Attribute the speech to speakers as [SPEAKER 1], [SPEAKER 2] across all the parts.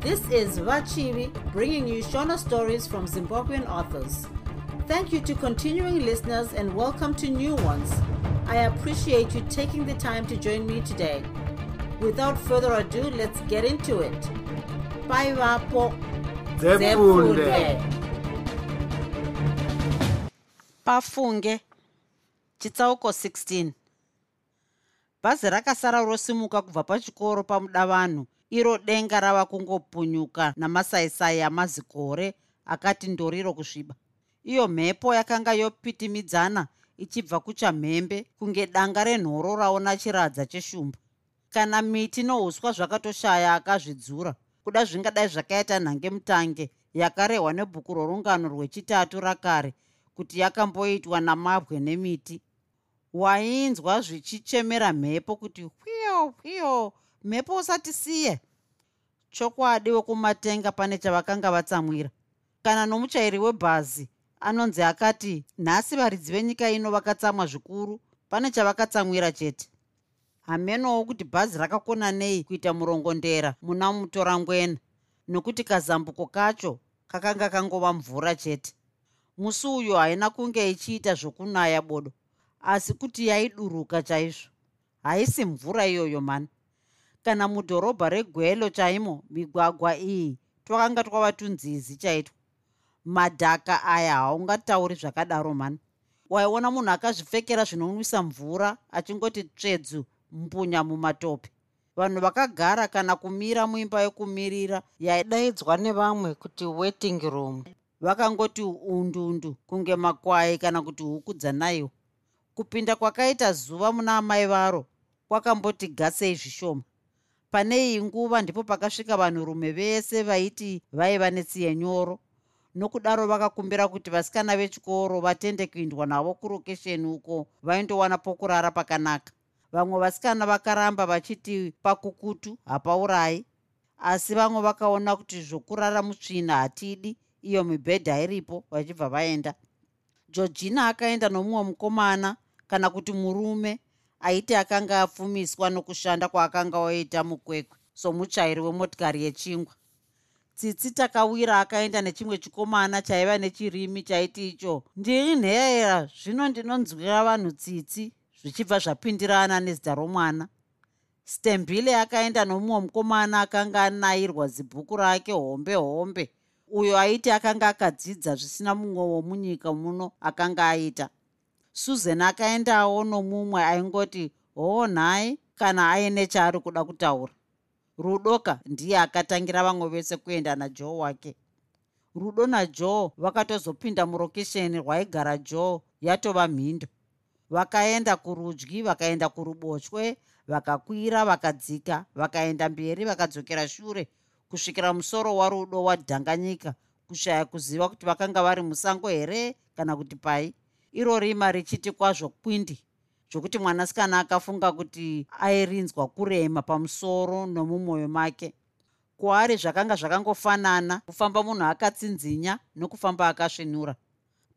[SPEAKER 1] This is Vachivi bringing you Shona stories from Zimbabwean authors. Thank you to continuing listeners and welcome to new ones. I appreciate you taking the time to join me today. Without further ado, let's get into it. Bye, Vapo.
[SPEAKER 2] Pafunge chitsauko 16 bhazi rakasara rosimuka kubva pachikoro iro denga rava kungopunyuka namasaisai amazikore akati ndoriro kusviba. Iyo mhepo yakanga yopitimidzana ichibva kuchamhembe kunge danga renhoro raona chiradza cheshumba. Kana miti nouswa zvakatoshaya akazvidzura kuda zvingadai zvakaita nhange mutange yakarehwa nebhuku rorungano rwechitatu rakare kuti yakamboitwa namabwe nemiti. Wainzwa zvichichemera mhepo kuti hwiyo hwiyo mhepo usatisiye chokwadi wekumatenga pane chavakanga vatsamwira. Kana nomuchairi webhazi anonzi akati nhasi varidzi venyika ino vakatsamwa zvikuru pane chavakatsamwira chete. Hamenowo kuti bhazi rakakona nei kuita murongondera muna mutorangwena nokuti kazambuko kacho kakanga kangova mvura chete. Musi uyo haina kunge ichiita zvokunaya bodo asi kuti yaiduruka chaizvo. Haisi mvura iyoyo mani kana mudhorobha regwelo chaimo migwagwa iyi twakanga twava tunzizi chaitwa madhaka aya haungatauri zvakadaro mani. Waiona munhu akazvipfekera zvinonwisa mvura achingoti tsvedzu mbunya mumatope. Vanhu vakagara kana kumira muimba yokumirira yaidaidzwa nevamwe kuti waiting room. Vakangoti undundu kunge makwai kana kuti huku dzanaiwa kupinda kwakaita zuva muna amai varo kwakamboti gasei zvishoma pane iyi nguva ndipo pakasvika vanhurume vese vaiti vaiva netsiye nyoro nokudaro vakakumbira kuti vasikana vechikoro vatende kuindwa navo kurokesheni uko vaindowana pokurara pakanaka. Vamwe vasikana vakaramba vachiti pakukutu hapaurai asi vamwe vakaona kuti zvokurara mutsvina hatidi iyo mibhedha iripo vachibva vaenda. Georgina akaenda nomumwe mukomana kana kuti murume aiti akanga apfumiswa nokushanda kwaakanga oita mukwekwe somuchairi wemotikari yechingwa. Tsitsi takawira akaenda nechimwe chikomana chaiva nechirimi chaiti icho ndiri nheera zvino ndinonzwira vanhu tsitsi zvichibva zvapindirana nezita romwana. Stembile akaenda nomumwe mukomana akanga anayirwa zibhuku rake hombe hombe uyo aiti akanga akadzidza zvisina mumwe womunyika muno akanga aita susan akaendawo nomumwe aingoti hoo nhai kana aine chaari kuda kutaura. Rudoka ndiye akatangira vamwe vese kuenda najoe wake. Rudo najoe vakatozopinda murokesheni rwaigara joe yatova mhindo. Vakaenda kurudyi vakaenda kuruboshwe vakakwira vakadzika vakaenda mberi vakadzokera shure kusvikira musoro warudo wadhanganyika kushaya kuziva kuti vakanga vari musango here kana kuti pai iro rima richiti kwazvo kwindi? Zvokuti mwanasikana akafunga kuti airinzwa kurema pamusoro nomumwoyo make. Kwaari zvakanga zvakangofanana kufamba munhu akatsinzinya nokufamba akasvinura.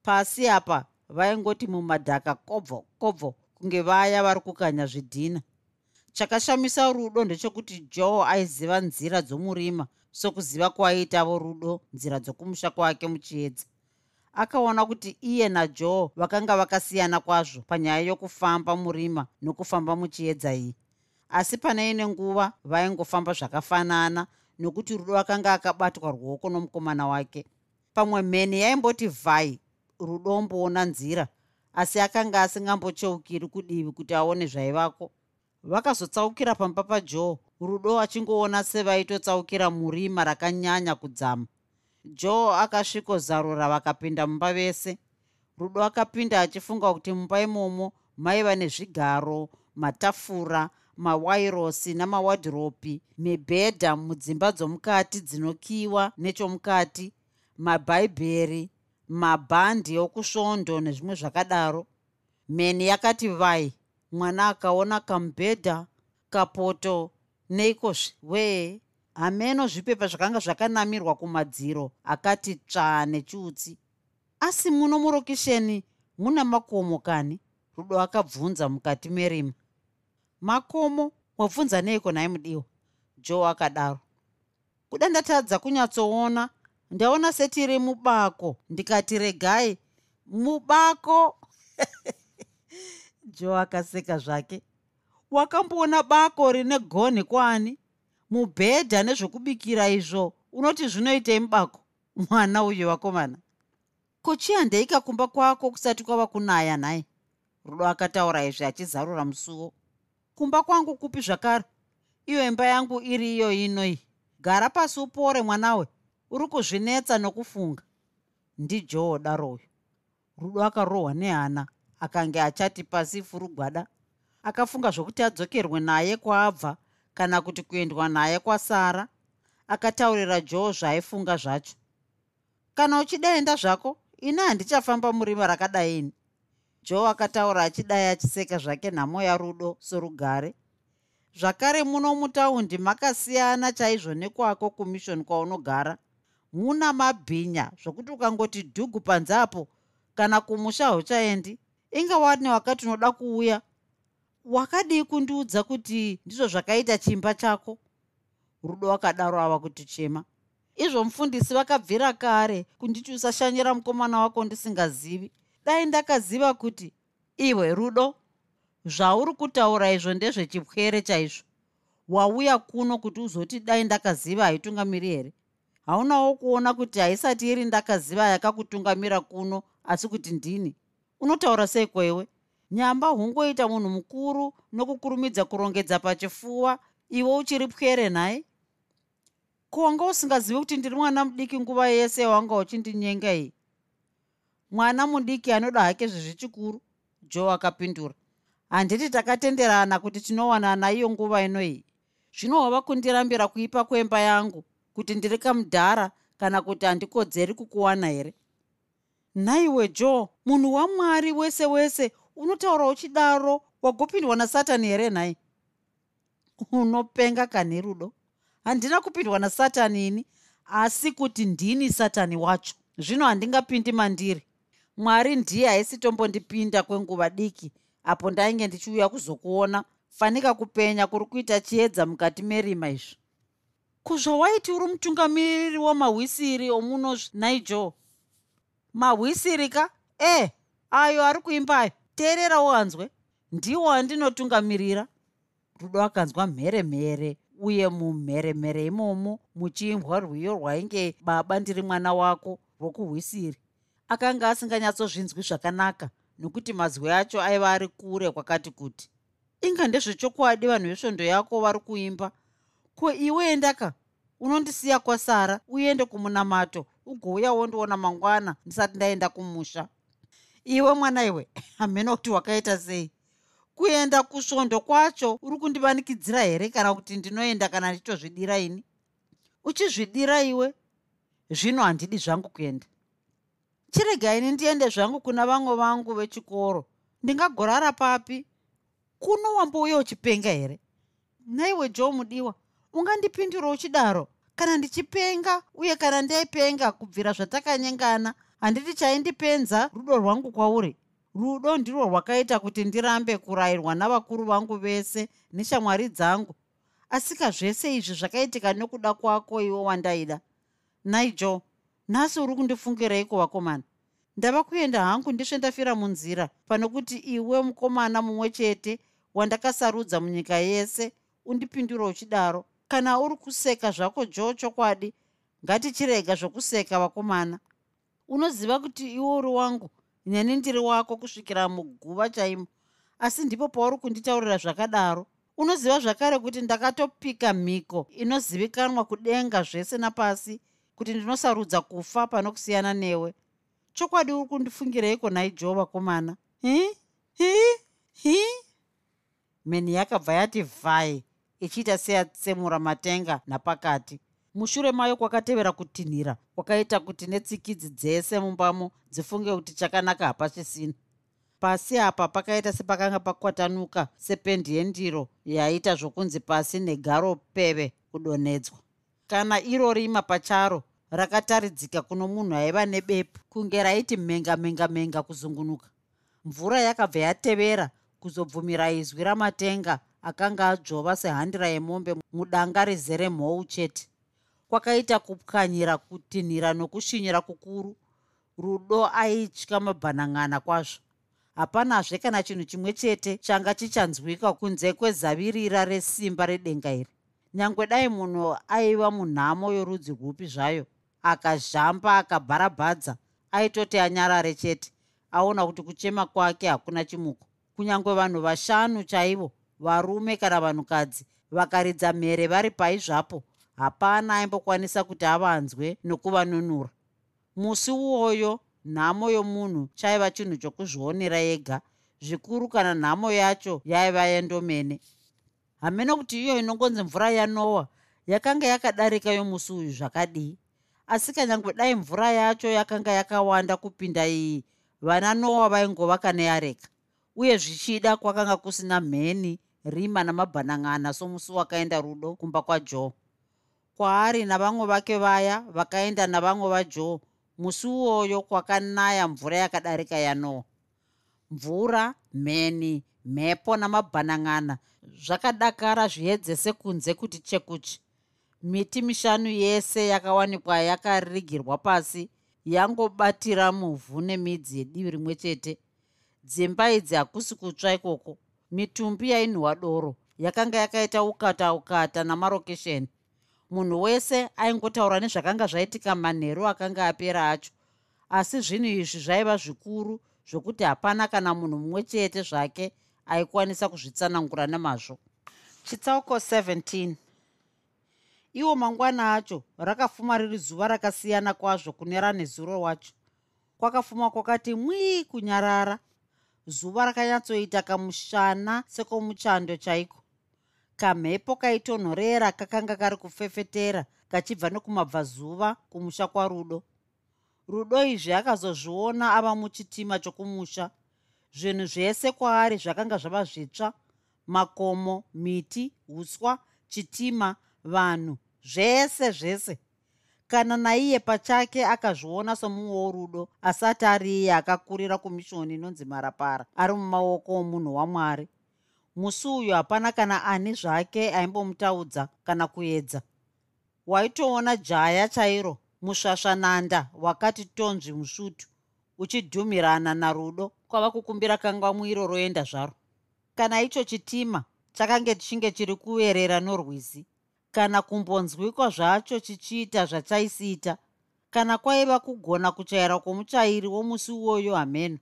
[SPEAKER 2] Pasi apa vaingoti mumadhaka kobvo kobvo kunge vaya vari kukanya zvidhina. Chakashamisa rudo ndechekuti joe aiziva nzira dzomurima sokuziva kwaiitavo rudo nzira dzokumusha kwake muchiedza akaona kuti iye najoe vakanga vakasiyana kwazvo panyaya yokufamba murima nokufamba muchiedza iyi. Asi pane ine nguva vaingofamba zvakafanana nokuti rudo akanga akabatwa ruoko nomukomana wake. Pamwe mheni yaimboti vhai rudomboona nzira asi akanga asingambocheukiri kudivi kuti aone zvaivako. Vakazotsaukira pamba pajoe rudo achingoona sevaitotsaukira murima rakanyanya kudzama joe akasvikozarura vakapinda mumba vese. Rudo akapinda achifunga kuti mumba imomo maiva nezvigaro matafura mawairosi namawadhiropi mibhedha mudzimba dzomukati dzinokiwa nechomukati mabhaibheri mabhandi okusvondo nezvimwe zvakadaro. Mheni yakati vai mwana akaona kamubhedha kapoto neikozve wee hameno zvipepa zvakanga zvakanamirwa kumadziro akati tsvaa nechiutsi. Asi muno murokisheni muna makomo kani? Rudo akabvunza mukati merima. Makomo wabvunza neiko nhai mudiwa joe akadaro. Kuda ndatadza kunyatsoona ndaona setiri mubako. Ndikati regai mubako. Jo akaseka zvake. Wakamboona bako rine gonhi kwani mubhedha nezvokubikira izvo unoti zvinoitei mubako? Mwana uyu wakomana. Kuchiyandeika kumba kwako kusati kwava kunaya nhai rudo akataura izvi achizarura musuwo. Kumba kwangu kupi zvakare? Iyo imba yangu iri iyo inoi gara pasi upore mwanawe. Uri kuzvinetsa nokufunga. Ndijowo daroyo. Rudo akarohwa nehana akange achati pasi furugwada. Akafunga zvokuti adzokerwe naye kwaabva kana kuti kuendwa naye kwasara akataurira joe zvaaifunga zvacho. Kana uchidenda zvako ini handichafamba muriva rakadaini joe akataura achidai achiseka zvake nhamo yarudo sorugare. Zvakare muno mutaundi makasiyana chaizvo nekwako kumishoni kwaunogara. Muna mabhinya zvokuti ukangoti dhugu panze apo kana kumusha hauchaendi. Inga wane wakati unoda kuuya wakadii kundiudza kuti ndizvo zvakaita chimba chako? Rudo wakadaro ava kuti chema izvo mufundisi vakabvira kare kunditi usashanyira mukomana wako ndisingazivi. Dai ndakaziva kuti iwe rudo zvauri kutaura izvo ndezvechipwere chaizvo. Wauya kuno kuti uzoti dai ndakaziva haitungamiri here? Haunawo kuona kuti haisati iri ndakaziva yakakutungamira kuno asi kuti ndini? Unotaura sei kwewe nyamba hungoita munhu mukuru nokukurumidza kurongedza pachifuwa iwe uchiri pwere nhai? Kuwanga usingazivi kuti ndiri mwana mudiki nguva yese wanga uchindinyenga iyi. Mwana mudiki anoda hake zvezvichikuru joe akapindura. Handiti takatenderana kuti tinowanana iyo nguva ino iyi. Zvino wava kundirambira kuipa kwemba yangu kuti ndiri kamudhara kana kuti handikodzeri kukuwana here? Nhaiwe joe munhu wamwari wese wese unotaura uchidaro wagopindwa nasatani here nhai? Unopenga kane rudo handina kupindwa nasatani ini asi kuti ndini satani wacho. Zvino handingapindi mandiri. Mwari ndiye haisitombondipinda kwenguva diki apo ndainge ndichiuya kuzokuona. Fanika kupenya kuri kuita chiedza mukati merima izvi. Kuzvawaiti uri mutungamiriri wamahwisiri omuno naijoe mahwisiri ka e ayo ari kuimbayo teerera uhanzwe ndiwo andinotungamirira. Rudo akanzwa mheremhere uye mumheremhere imomo muchiimbwa rwiyo rwainge baba ndiri mwana wako rwokuhwisiri akanga asinganyatsozvinzwi zvakanaka nokuti mazwi acho aiva ari kure kwakati kuti inga ndezvechokwadi vanhu vesvondo yako vari kuimba. Ko iwe endaka unondisiya kwasara uende kumunamato ugouya wondiona mangwana ndisati ndaenda kumusha iwe mwana iwe hamena kuti wakaita sei. Kuenda kusvondo kwacho uri kundivanikidzira here kana kuti ndinoenda kana ndichitozvidira ini? Uchizvidira iwe? Zvino handidi zvangu kuenda. Chirega ini ndiende zvangu kuna vamwe vangu vechikoro. Ndingagorara papi? Kuno wambouya uchipenga here? Naiwe joe mudiwa ungandipindura uchidaro? Kana ndichipenga uye kana ndaipenga kubvira zvatakanyengana handiti chaindipenza rudo rwangu kwauri. Rudo ndirwo rwakaita kuti ndirambe kurayirwa navakuru vangu vese neshamwari dzangu. Asika zvese izvi zvakaitika nekuda kwako iwe wandaida. Naijo nhasi uri kundifungireiko vakomana? Ndava kuenda hangu ndisve ndafira munzira pano kuti iwe mukomana mumwe chete wandakasarudza munyika yese undipindura uchidaro. Kana uri kuseka zvako joo chokwadi ngatichirega zvokuseka vakomana unoziva kuti iwe uri wangu neni ndiri wako kusvikira muguva chaimo. Asi ndipo pauri kunditaurira zvakadaro. Unoziva zvakare kuti ndakatopika mhiko inozivikanwa kudenga zvese napasi kuti ndinosarudza kufa pano kusiyana newe. Chokwadi uri kundifungireiko nhai joo vakomana hi? Hi? Hi? Mheni yakabva yati vhai ichiita seyatsemura matenga napakati mushure mayo kwakatevera kutinhira kwakaita kuti netsikidzi dzese mumbamo dzifunge kuti chakanaka hapachisina pasi apa pakaita sepakanga pakwatanuka sependi yendiro yaita zvokunzi pasi negaro peve kudonhedzwa. Kana iro rima pacharo rakataridzika kuno munhu aiva nebepu kunge raiti menga menga menga kuzungunuka. Mvura yakabva yatevera kuzobvumira izwi ramatenga akanga adzvova sehandira yemombe mudanga rizere mhou chete kwakaita kupwanyira kutinhira nokushinyira kukuru. Rudo aitya mabhanang'ana kwazvo. Hapanazve kana chinhu chimwe chete changa chichanzwika kunze kwezavirira resimba redenga iri. Nyange dai munhu aiva munhamo yorudzi rwupi zvayo akazhamba akabharabhadza aitoti anyarare chete aona kuti kuchema kwake hakuna chimuko. Kunyange vanhu vashanu chaivo varume kana vanhukadzi vakaridza mhere vari pai zvapo hapana aimbokwanisa kuti avanzwe nokuvanunura. Musi uwoyo nhamo yomunhu chaiva chinhu chokuzvionera yega. Zvikuru kana nhamo yacho yaiva yendomene. Hamene kuti iyo inongonzi mvura yanoa yakanga yakadarika yomusi uyu zvakadii? Asi kanyange dai mvura yacho yakanga yakawanda kupinda iyi vana noa vaingova kaneareka uye zvichida kwakanga kusina mheni rima namabhanang'ana somusi wakaenda rudo kumba kwajoe kwaari navamwe vake vaya vakaenda navamwe vajoe musi uwoyo kwakanaya mvura yakadarika yanoa mvura mheni mhepo namabhanang'ana zvakadakara zviedzese kunze kuti chekuchi. Miti mishanu yese yakawanikwa yakarigirwa pasi yangobatira muvhu nemidzi yedivi rimwe chete. Dzimba idzi hakusi kutsva ikoko. Mitumbi yainhuhwa doro yakanga yakaita ukata ukata namarokesheni munhu wese aingotaura nezvakanga zvaitika manheru akanga apera acho. Asi zvinhu izvi zvaiva zvikuru zvokuti hapana kana munhu mumwe chete zvake aikwanisa kuzvitsanangura nemazvo chitsauko 17 iwo mangwana acho rakafuma riri zuva rakasiyana kwazvo kune ranezuro wacho. Kwakafuma kwakati mwii kunyarara. Zuva rakanyatsoita kamushana sekomuchando chaiko kamhepo kaitonhorera kakanga kari kufefetera kachibva nekumabvazuva kumusha kwarudo. Rudo izvi akazozviona ava muchitima chokumusha. Zvinhu zvese kwaari zvakanga zvava zvitsva makomo miti uswa chitima vanhu zvese zvese. Kana naiye pachake akazviona somumwe worudo asati ari iye akakurira kumishoni inonzi marapara ari mumaoko omunhu wamwari musi uyu hapana kana ani zvake aimbomutaudza kana kuedza. Waitoona jaya chairo musvasvananda wakati tonzvi musvutu uchidhumirana narudo kwava kukumbira kangwa mwiro roenda zvaro. Kana icho chitima chakange tichinge chiri kuverera norwizi kana kumbonzwikwa zvacho chichiita zvachaisiita kana kwaiva kugona kuchaira kwomuchairi womusi uwoyo hameno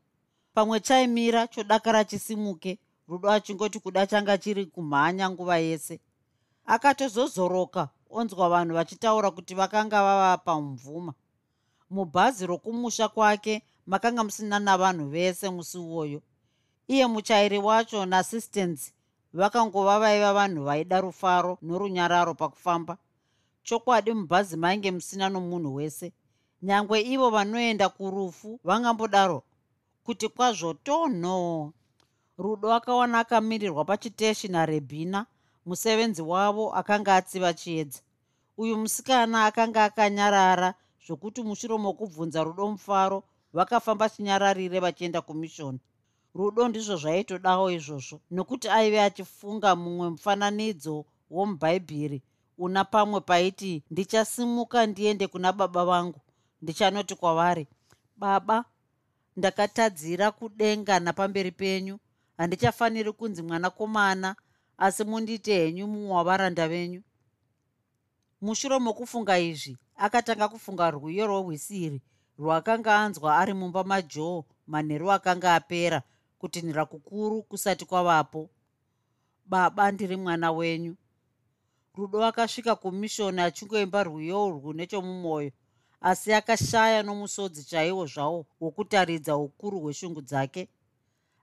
[SPEAKER 2] pamwe chaimira chodakara chisimuke rudo achingoti kuda changa chiri kumhanya nguva yese. Akatozozoroka onzwa vanhu vachitaura kuti vakanga vava pamumvuma mubhazi rokumusha kwake makanga musina navanhu vese musi uwoyo. Iye muchairi wacho naassistensi vakangova vaiva vanhu vaida rufaro norunyararo pakufamba. Chokwadi mubhazi mainge musina nomunhu wese. Nyangwe ivo vanoenda kurufu vangambodaro kuti kwazvo tonho rudo akawana akamirirwa pachiteshi narebhina musevenzi wavo akanga atsiva chiedza. Uyu musikana akanga akanyarara zvokuti mushure mokubvunza rudo mufaro vakafamba chinyararire vachienda kumishoni. Rudo ndizvo zvaitodawo izvozvo nokuti aive achifunga mumwe mufananidzo womubhaibheri una pamwe paiti ndichasimuka ndiende kuna baba vangu ndichanoti kwavari baba ndakatadzira kudenga napamberi penyu handichafaniri kunzi mwanakomana asi mundite henyu mumwe wavaranda venyu. Mushure mokufunga izvi akatanga kufunga rwiyo rworwisiri rwaakanga anzwa ari mumba majoe manheru akanga apera kutinhira kukuru kusati kwavapo. Baba ndiri mwana wenyu. Rudo akasvika kumishoni achingoimba rwiyo urwu nechomumwoyo asi akashaya nomusodzi chaiwo zvawo wokutaridza ukuru hweshungu dzake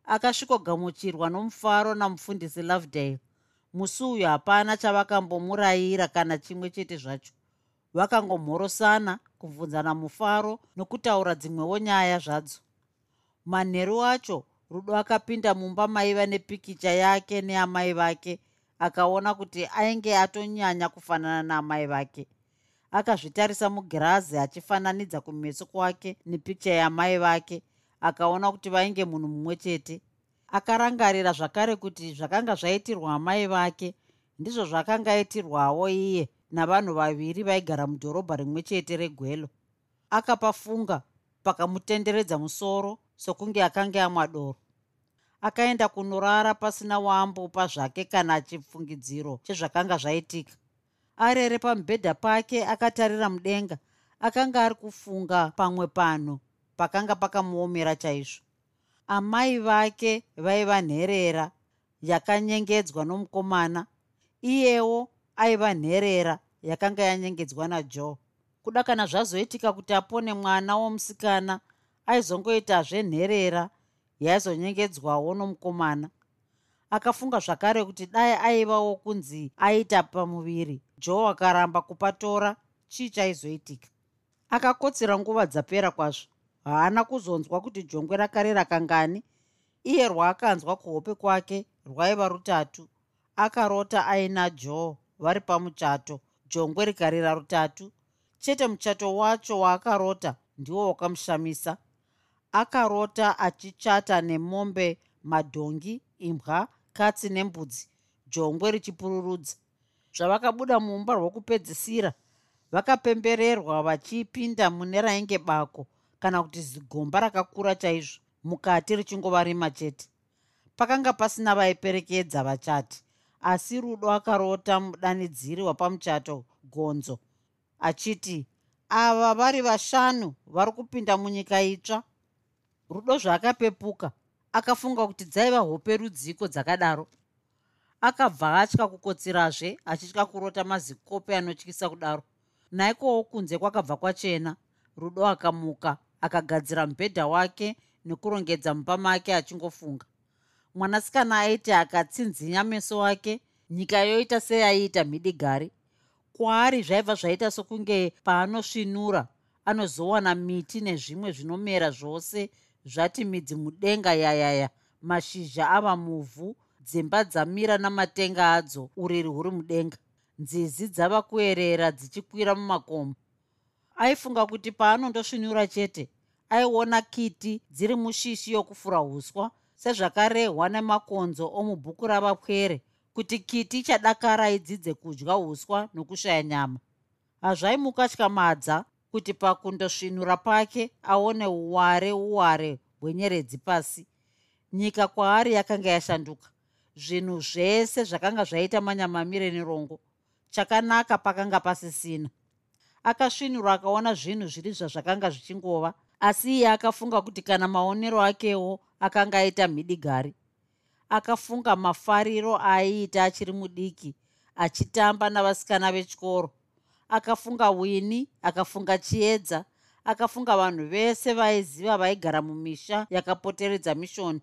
[SPEAKER 2] akasvikogamuchirwa nomufaro namufundisi lovedale. Musi uyu hapana chavakambomurayira kana chimwe chete zvacho. Vakangomhorosana kubvunzana mufaro nokutaura dzimwewo nyaya zvadzo. Manheru acho rudo akapinda mumba maiva nepikicha yake neamai vake akaona kuti ainge atonyanya kufanana naamai vake. Akazvitarisa mugirazi achifananidza kumeso kwake nepikicha yamai vake akaona kuti vainge munhu mumwe chete akarangarira zvakare kuti zvakanga zvaitirwa amai vake ndizvo zvakanga aitirwawo iye navanhu vaviri vaigara mudhorobha rimwe chete regwelo. Akapafunga pakamutenderedza musoro sokunge akanga amwa doro. Akaenda kunorara pasina waambopa zvake kana chipfungidziro chezvakanga zvaitika. Arere pamubhedha pake akatarira mudenga akanga ari kufunga pamwe panhu pakanga pakamuomera chaizvo. Amai vake vaiva nherera yakanyengedzwa nomukomana iyewo aiva nherera yakanga yanyengedzwa najoe. Kuda kana zvazoitika kuti apone mwana womusikana aizongoitazve nherera yaizonyengedzwawo nomukomana. Akafunga zvakare kuti dai aivawo kunzi aita pamuviri. Joe akaramba kupatora chii chaizoitika? Akakotsera nguva dzapera kwazvo haana kuzonzwa kuti jongwe rakarera kangani iye rwaakanzwa kuhope kwake rwaiva rutatu. Akarota aina joe vari pamuchato jongwe rikarira rutatu. Chete muchato wacho waakarota ndiwo wakamushamisa. Akarota achichata nemombe madhongi imbwa katsi nembudzi jongwe richipururudza. Zvavakabuda mumba rwokupedzisira vakapembererwa vachipinda mune rainge bako kana kuti zigomba rakakura chaizvo mukati richingova rima chete. Pakanga pasina vaiperekedza vachati asi rudo akarota mudanidziri wapamuchato gonzo achiti ava vari vashanu vari kupinda munyika itsva? Rudo zvaakapepuka akafunga kuti dzaiva hope rudziko dzakadaro. Akabva atya kukotserazve achitya kurota mazikope anotyisa kudaro. Naikowo kunze kwakabva kwachena rudo akamuka akagadzira mubhedha wake nekurongedza mumba make achingofunga. Mwanasikana aiti akatsinzinya meso wake nyika yoita seyaiita mhidigari kwaari zvaibva zvaita sokunge paanosvinura anozowana miti nezvimwe zvinomera zvose zvati midzi mudenga yayaya mashizha ava muvhu dzimba dzamira namatenga adzo uriri huri mudenga. Nzizi dzava kuerera dzichikwira mumakomo aifunga kuti paanondosvinura chete aiona kiti dziri mushishi yokufura uswa sezvakarehwa nemakonzo omubhuku ravapwere kuti kiti chadakara idzidze kudya uswa nokushaya nyama. Hazvaimukatyamadza kuti pakundosvinura pake aone uware uware hwenyeredzi pasi. Nyika kwaari yakanga yashanduka zvinhu zvese zvakanga zvaita manyamamire nerongo chakanaka pakanga pasisina akasvinura akaona zvinhu zviri zvazvakanga zvichingova asi iye akafunga kuti kana maonero akewo akanga aita mhidigari akafunga mafariro aaiita achiri mudiki achitamba navasikana vechikoro. Akafunga wini akafunga chiedza akafunga vanhu vese vaiziva vaigara mumisha yakapoteredza mishoni.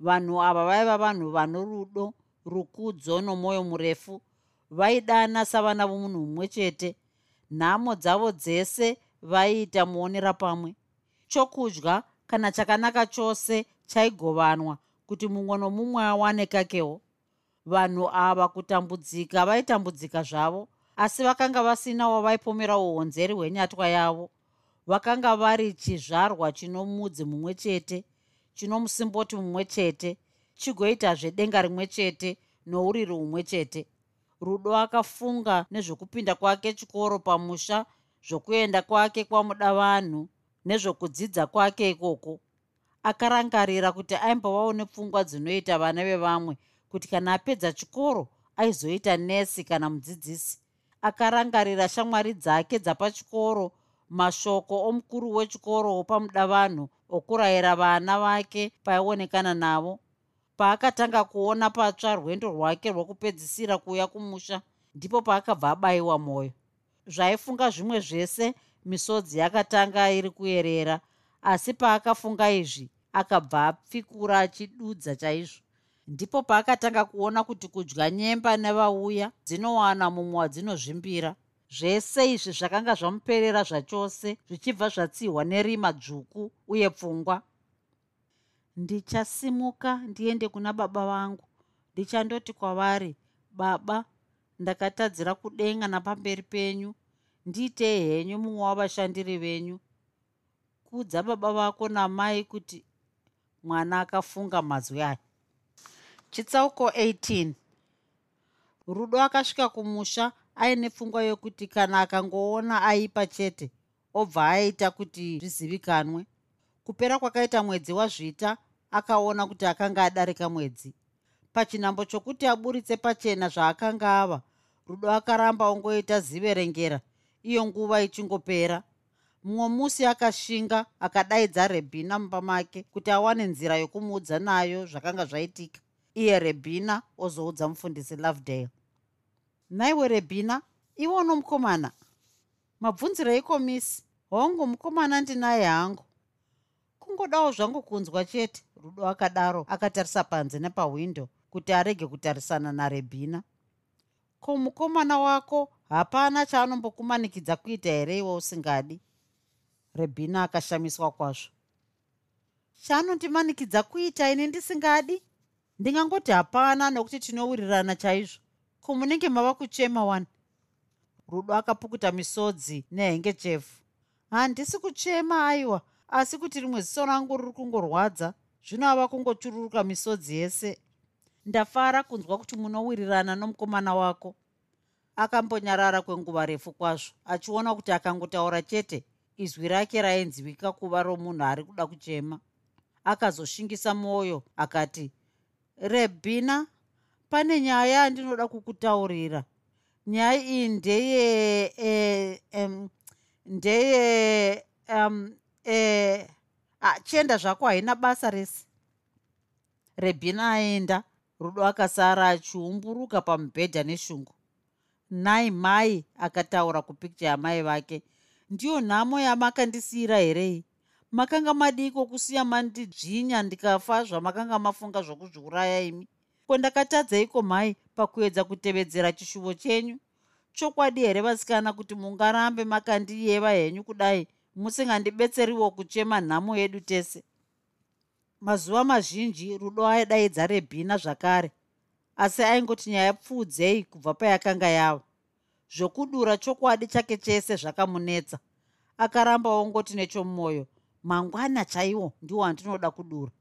[SPEAKER 2] Vanhu ava vaiva vanhu vano rudo rukudzo nomwoyo murefu vaidana savana vomunhu mumwe chete nhamo dzavo dzese vaiita muonera pamwe. Chokudya kana chakanaka chose chaigovanwa kuti mumwe nomumwe awane kakewo. Vanhu ava kutambudzika vaitambudzika zvavo asi vakanga vasina wavaipomera uhonzeri hwenyatwa yavo. Vakanga vari chizvarwa chino mudzi mumwe chete chino musimboti mumwe chete chigoitazve denga rimwe chete nouriri humwe chete rudo akafunga nezvokupinda kwake chikoro pamusha zvokuenda kwake kwamuda vanhu nezvokudzidza kwake ikoko. Akarangarira kuti aimbovawo nepfungwa dzinoita vana vevamwe kuti kana apedza chikoro aizoita nesi kana mudzidzisi. Akarangarira shamwari dzake dzapachikoro mashoko omukuru wechikoro wopamuda vanhu okurayira vana vake paaionekana navo paakatanga kuona patsva rwendo rwake rwokupedzisira kuuya kumusha ndipo paakabva abayiwa mwoyo. Zvaifunga zvimwe zvese misodzi yakatanga iri kuyerera asi paakafunga izvi akabva apfikura achidudza chaizvo. Ndipo paakatanga kuona kuti kudya nyemba nevauya dzinowana mumwe wadzinozvimbira zvese izvi zvakanga zvamuperera zvachose zvichibva zvatsihwa nerima dzvuku uye pfungwa ndichasimuka ndiende kuna baba vangu ndichandoti kwavari baba ndakatadzira kudenga napamberi penyu. Ndiitei henyu mumwe wavashandiri venyu. Kudza baba vako namai kuti mwana akafunga mazwi aya. Chitsauko 18 rudo akasvika kumusha aine pfungwa yokuti kana akangoona aipa chete obva aita kuti zvizivikanwe kupera kwakaita mwedzi wazvita akaona kuti akanga adarika mwedzi. Pachinhambo chokuti aburitse pachena zvaakanga ava rudo akaramba ongoita ziverengera iyo nguva ichingopera. Mumwe musi akashinga akadaidza rebhina mumba make kuti awane nzira yokumuudza nayo zvakanga zvaitika. Iye rebhina ozoudza mufundisi lovedale. Naiwe rebhina iwe uno mukomana? Mabvunzireiko misi hongu mukomana ndinaye hangu kungodawo zvangu kunzwa chete. Rudo akadaro akatarisa panze nepahwindo kuti arege kutarisana narebhina. Ko mukomana wako hapana chaanombokumanikidza kuita here iwe usingadi? Rebhina akashamiswa kwazvo. Chaanondimanikidza kuita ini ndisingadi? Ndingangoti hapana nokuti tinowirirana chaizvo. Ko munenge mava kuchema wani? Rudo akapukuta misodzi nehengechefu handisi kuchema aiwa asi kuti rimwe ziso rangu riri kungorwadza zvino ava kungochururuka misodzi yese. Ndafara kunzwa kuti munowirirana nomukomana wako. Akambonyarara kwenguva refu kwazvo achiona kuti akangotaura chete izwi rake rainzwika kuva romunhu ari kuda kuchema. Akazoshingisa mwoyo akati rebhina pane nyaya yandinoda kukutaurira. Nyaya iyi ndeye e, um, ndeye um, e, chienda zvako haina basa rese. Rebhina aenda rudo akasara achiumburuka pamubhedha neshungu. Nai mai akataura kupikcha yamai vake. Ndiyo nhamo yamakandisiyira herei makanga madiko kusiya mandidzvinya ndikafa zvamakanga mafunga zvokuzviuraya imi. Ko ndakatadzeiko mhai pakuedza kutevedzera chishuvo chenyu? Chokwadi here vasikana kuti mungarambe makandiyeva henyu kudai musingandibetseriwo kuchema nhamo yedu tese. Mazuva mazhinji rudo aidaidza rebhina zvakare asi aingoti nyaya pfuudzei kubva payakanga yava zvokudura chokwadi chake chese zvakamunetsa. Akaramba ongoti nechomwoyo mangwana chaiwo ndiwo andinoda kudura.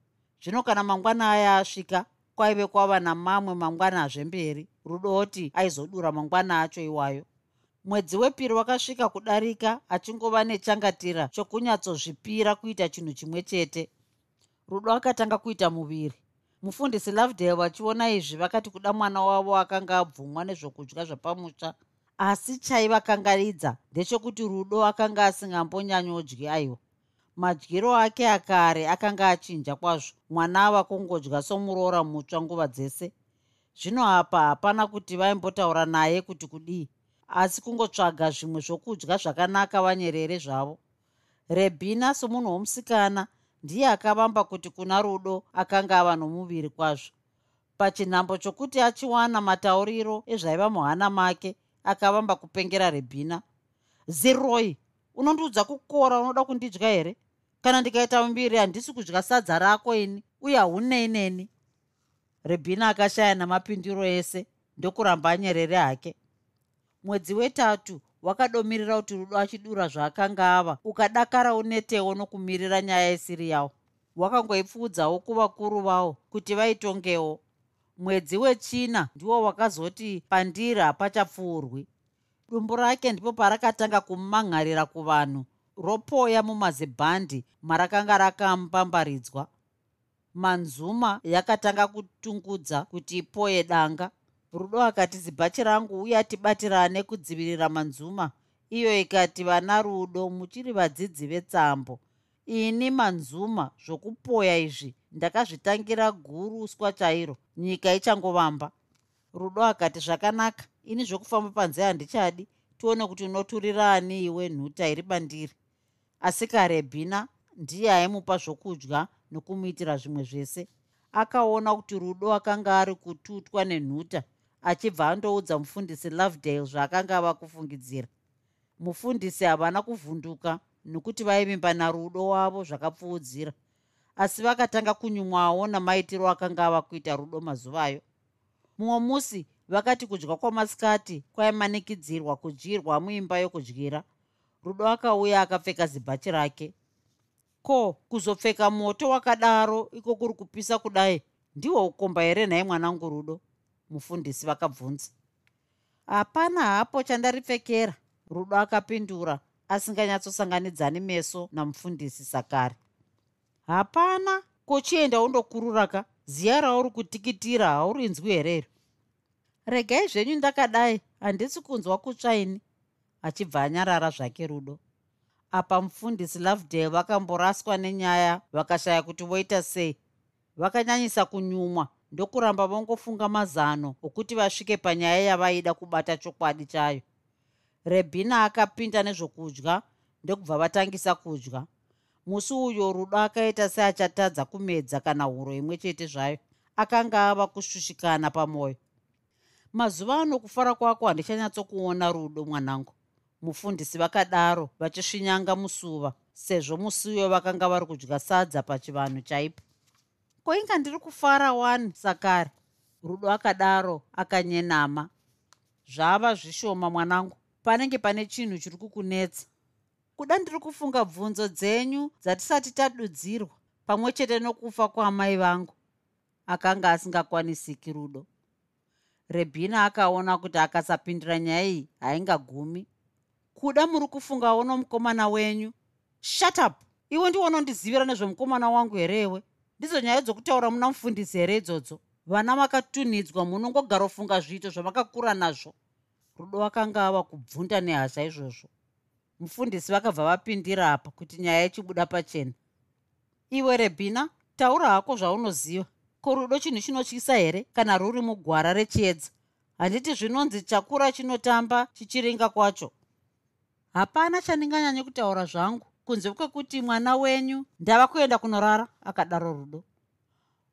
[SPEAKER 2] Zvino kana mangwana aya asvika kwaive kwava namamwe mangwana zvemberi rudoti aizodura mangwana acho iwayo mwedzi wepiri wakasvika kudarika achingova nechangatira chokunyatsozvipira kuita chinhu chimwe chete. Rudo akatanga kuita muviri. Mufundisi lovedale vachiona izvi vakati kuda mwana wavo akanga abvumwa nezvokudya zvapamusha. Asi chaivakangaridza ndechekuti rudo akanga asingambonyanyodyi aiwa madyiro ake akare akanga achinja kwazvo. Mwana ava kungodya somuroora mutsva nguva dzese. Zvino apa hapana kuti vaimbotaura naye kuti kudii asi kungotsvaga zvimwe zvokudya zvakanaka vanyerere zvavo. Rebhina somunhu womusikana ndiye akavamba kuti kuna rudo akanga ava nomuviri kwazvo. Pachinhambo chokuti achiwana matauriro ezvaiva muhana make akavamba kupengera rebhina. Ziroi unondiudza kukora unoda kundidya here? Kana ndikaita mumbiri handisi kudya sadza rako ini uye haunei neni? Rebhina akashaya namapindiro ese ndokuramba anyerere hake mwedzi wetatu wakadomirira kuti rudo achidura zvaakanga ava. Ukadakara unetewo nokumirira nyaya isiri yawo. Wakangoipfuudzawo kuvakuru vavo kuti vaitongewo. Mwedzi wechina ndiwo wakazoti pandiri hapachapfuurwi dumbu rake ndipo parakatanga kumumang'arira kuvanhu ropoya mumazibhandi marakanga rakamupambaridzwa manzuma yakatanga kutungudza kuti ipoye danga rudo akati zibhachi rangu uye atibatirane kudzivirira manzuma. Iyo ikati vana rudo muchiri vadzidzi vetsambo. Ini manzuma zvokupoya izvi ndakazvitangira guru uswa chairo. Nyika ichangovamba rudo akati zvakanaka. Ini zvokufamba panze handichadi. Tione kuti unoturira ani iwe nhuta iri bandiri. Asi karebhina ndiye aimupa zvokudya nokumuitira zvimwe zvese. Akaona kuti rudo akanga ari kututwa nenhuta achibva andoudza mufundisi lovedale zvaakanga ava kufungidzira mufundisi havana kuvhunduka nokuti vaivimba narudo wavo zvakapfuudzira asi vakatanga kunyumwawo namaitiro akanga ava kuita rudo mazuvayo mumwe musi vakati kudya kwamasikati kwaimanikidzirwa kudyirwa muimba yokudyira rudo akauya akapfeka zibhachi rake. Ko kuzopfeka moto wakadaro iko kuri kupisa kudai? Ndihwo ukomba here nhaye mwanangu rudo mufundisi vakabvunza. Hapana hapo chandaripfekera rudo akapindura asinganyatsosanganidzani meso namufundisi sakare hapana kochienda undokururaka ziya rauri kutikitira haurinzwi herero regai zvenyu ndakadai handisi kunzwa kutsvaini achibva anyarara zvake rudo. Apa mufundisi lovedale vakamboraswa nenyaya vakashaya kuti voita sei. Vakanyanyisa kunyumwa ndokuramba vongofunga mazano okuti vasvike panyaya yavaida kubata chokwadi chayo. Rebhina akapinda nezvokudya ndokubva vatangisa kudya. Musi uyo rudo akaita seachatadza kumedza kana huro imwe chete zvayo. Akanga ava kushushikana pamwoyo mazuva ano kufara kwako handichanyatsokuona rudo mwanangu. Mufundisi vakadaro vachisvinyanga musuva sezvo musiyo vakanga vari kudya sadza pachivanhu chaipo koinga ndiri kufara wani sakare rudo akadaro akanyenama. Zvava zvishoma mwanangu. Panenge pane chinhu chiri kukunetsa. Kuda ndiri kufunga bvunzo dzenyu dzatisati tadudzirwa pamwe chete nokufa kwaamai vangu. Akanga asingakwanisiki rudo. Rebhina akaona kuti akasapindira nyaya iyi haingagumi. Kuda muri kufungawo nomukomana wenyu. Shut up! Iwe ndiwo unondizivira nezvemukomana wangu herewe ndidzo nyaya dzokutaura muna mufundisi here idzodzo. Vana makatunidzwa munongogara ofunga zviito zvamakakura nazvo. Rudo akanga ava kubvunda nehasha izvozvo. Mufundisi vakabva vapindira apa kuti nyaya ichibuda pachena. Iwe rebhina taura hako zvaunoziva. Ko rudo chinhu chinotyisa here kana ruri mugwara rechiedza? Handiti zvinonzi chakura chinotamba chichiringa kwacho. Hapana chandinganyanye kutaura zvangu kunze kwekuti mwana wenyu ndava kuenda kunorara akadaro rudo.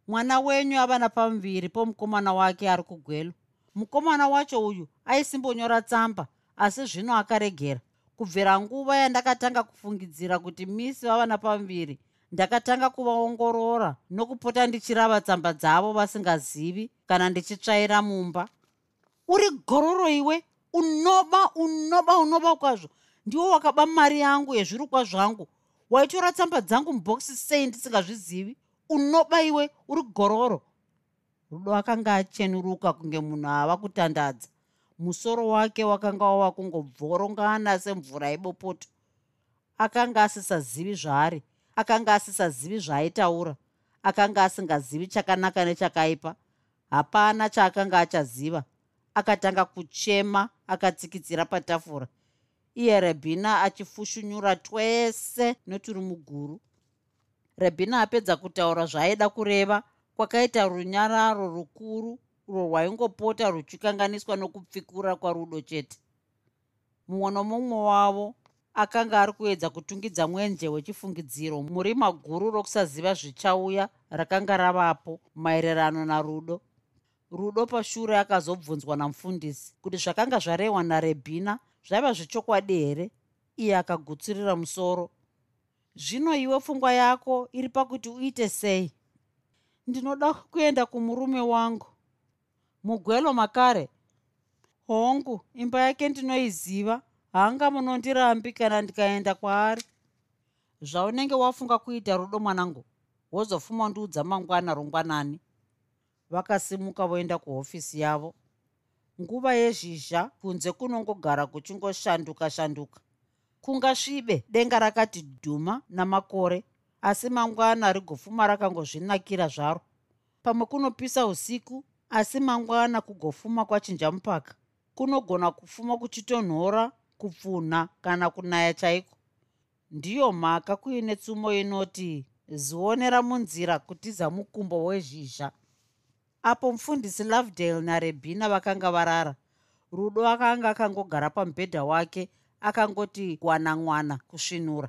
[SPEAKER 2] Mwana wenyu ava napamuviri pomukomana wake ari kugwelo mukomana wacho uyu aisimbonyora tsamba asi zvino akaregera. Kubvira nguva yandakatanga kufungidzira kuti misi vava napamuviri ndakatanga kuvaongorora nokupota ndichirava tsamba dzavo vasingazivi kana ndichitsvaira mumba. Uri gororo iwe! Unoba unoba unoba kwazvo ndiwo wakaba mari yangu yezvirukwa zvangu. Waitora tsamba dzangu mubhokisi sei ndisingazvizivi? Unoba iwe uri gororo. Rudo akanga achenuruka kunge munhu ava kutandadza. Musoro wake wakanga wava kungobvorongana semvura yebopoto. Akanga asisazivi zvaari akanga asisazivi zvaaitaura akanga asingazivi chakanaka nechakaipa. Hapana chaakanga achaziva. Akatanga kuchema akatsikitsira patafura iye rebhina achifushunyura twese noturi muguru. Rebhina apedza kutaura zvaaida kureva kwakaita runyararo rukuru urwo rwaingopota ruchikanganiswa nokupfikura kwarudo chete. Mumwe nomumwe wavo akanga ari kuedza kutungidza mwenje wechifungidziro murima guru rokusaziva zvichauya rakanga ravapo maererano narudo. Rudo pashure akazobvunzwa namufundisi kuti zvakanga zvarehwa narebhina zvaiva zvechokwadi here? Iye akagutsirira musoro. Zvino iwe pfungwa yako iri pakuti uite sei? Ndinoda kuenda kumurume wangu. Mugwelo makare. Hongu imba yake ndinoiziva hanga munondirambi kana ndikaenda kwaari. Zvaunenge wafunga kuita rudo mwanangu wozofuma undiudza mangwana rongwanani vakasimuka voenda kuhofisi yavo nguva yezhizha kunze kunongogara kuchingoshanduka shanduka. Kungasvibe denga rakati dhuma namakore asi mangwana rigofuma rakangozvinakira zvaro. Pamwe kunopisa usiku asi mangwana kugofuma kwachinjamupaka kunogona kufuma kuchitonhora kupfunha kana kunaya chaiko. Ndiyo mhaka kuine tsumo inoti zionera munzira kutiza mukumbo wezhizha apo mufundisi lovedale narebhina vakanga varara. Rudo akanga akangogara pamubhedha wake akangoti gwanamwana kusvinura.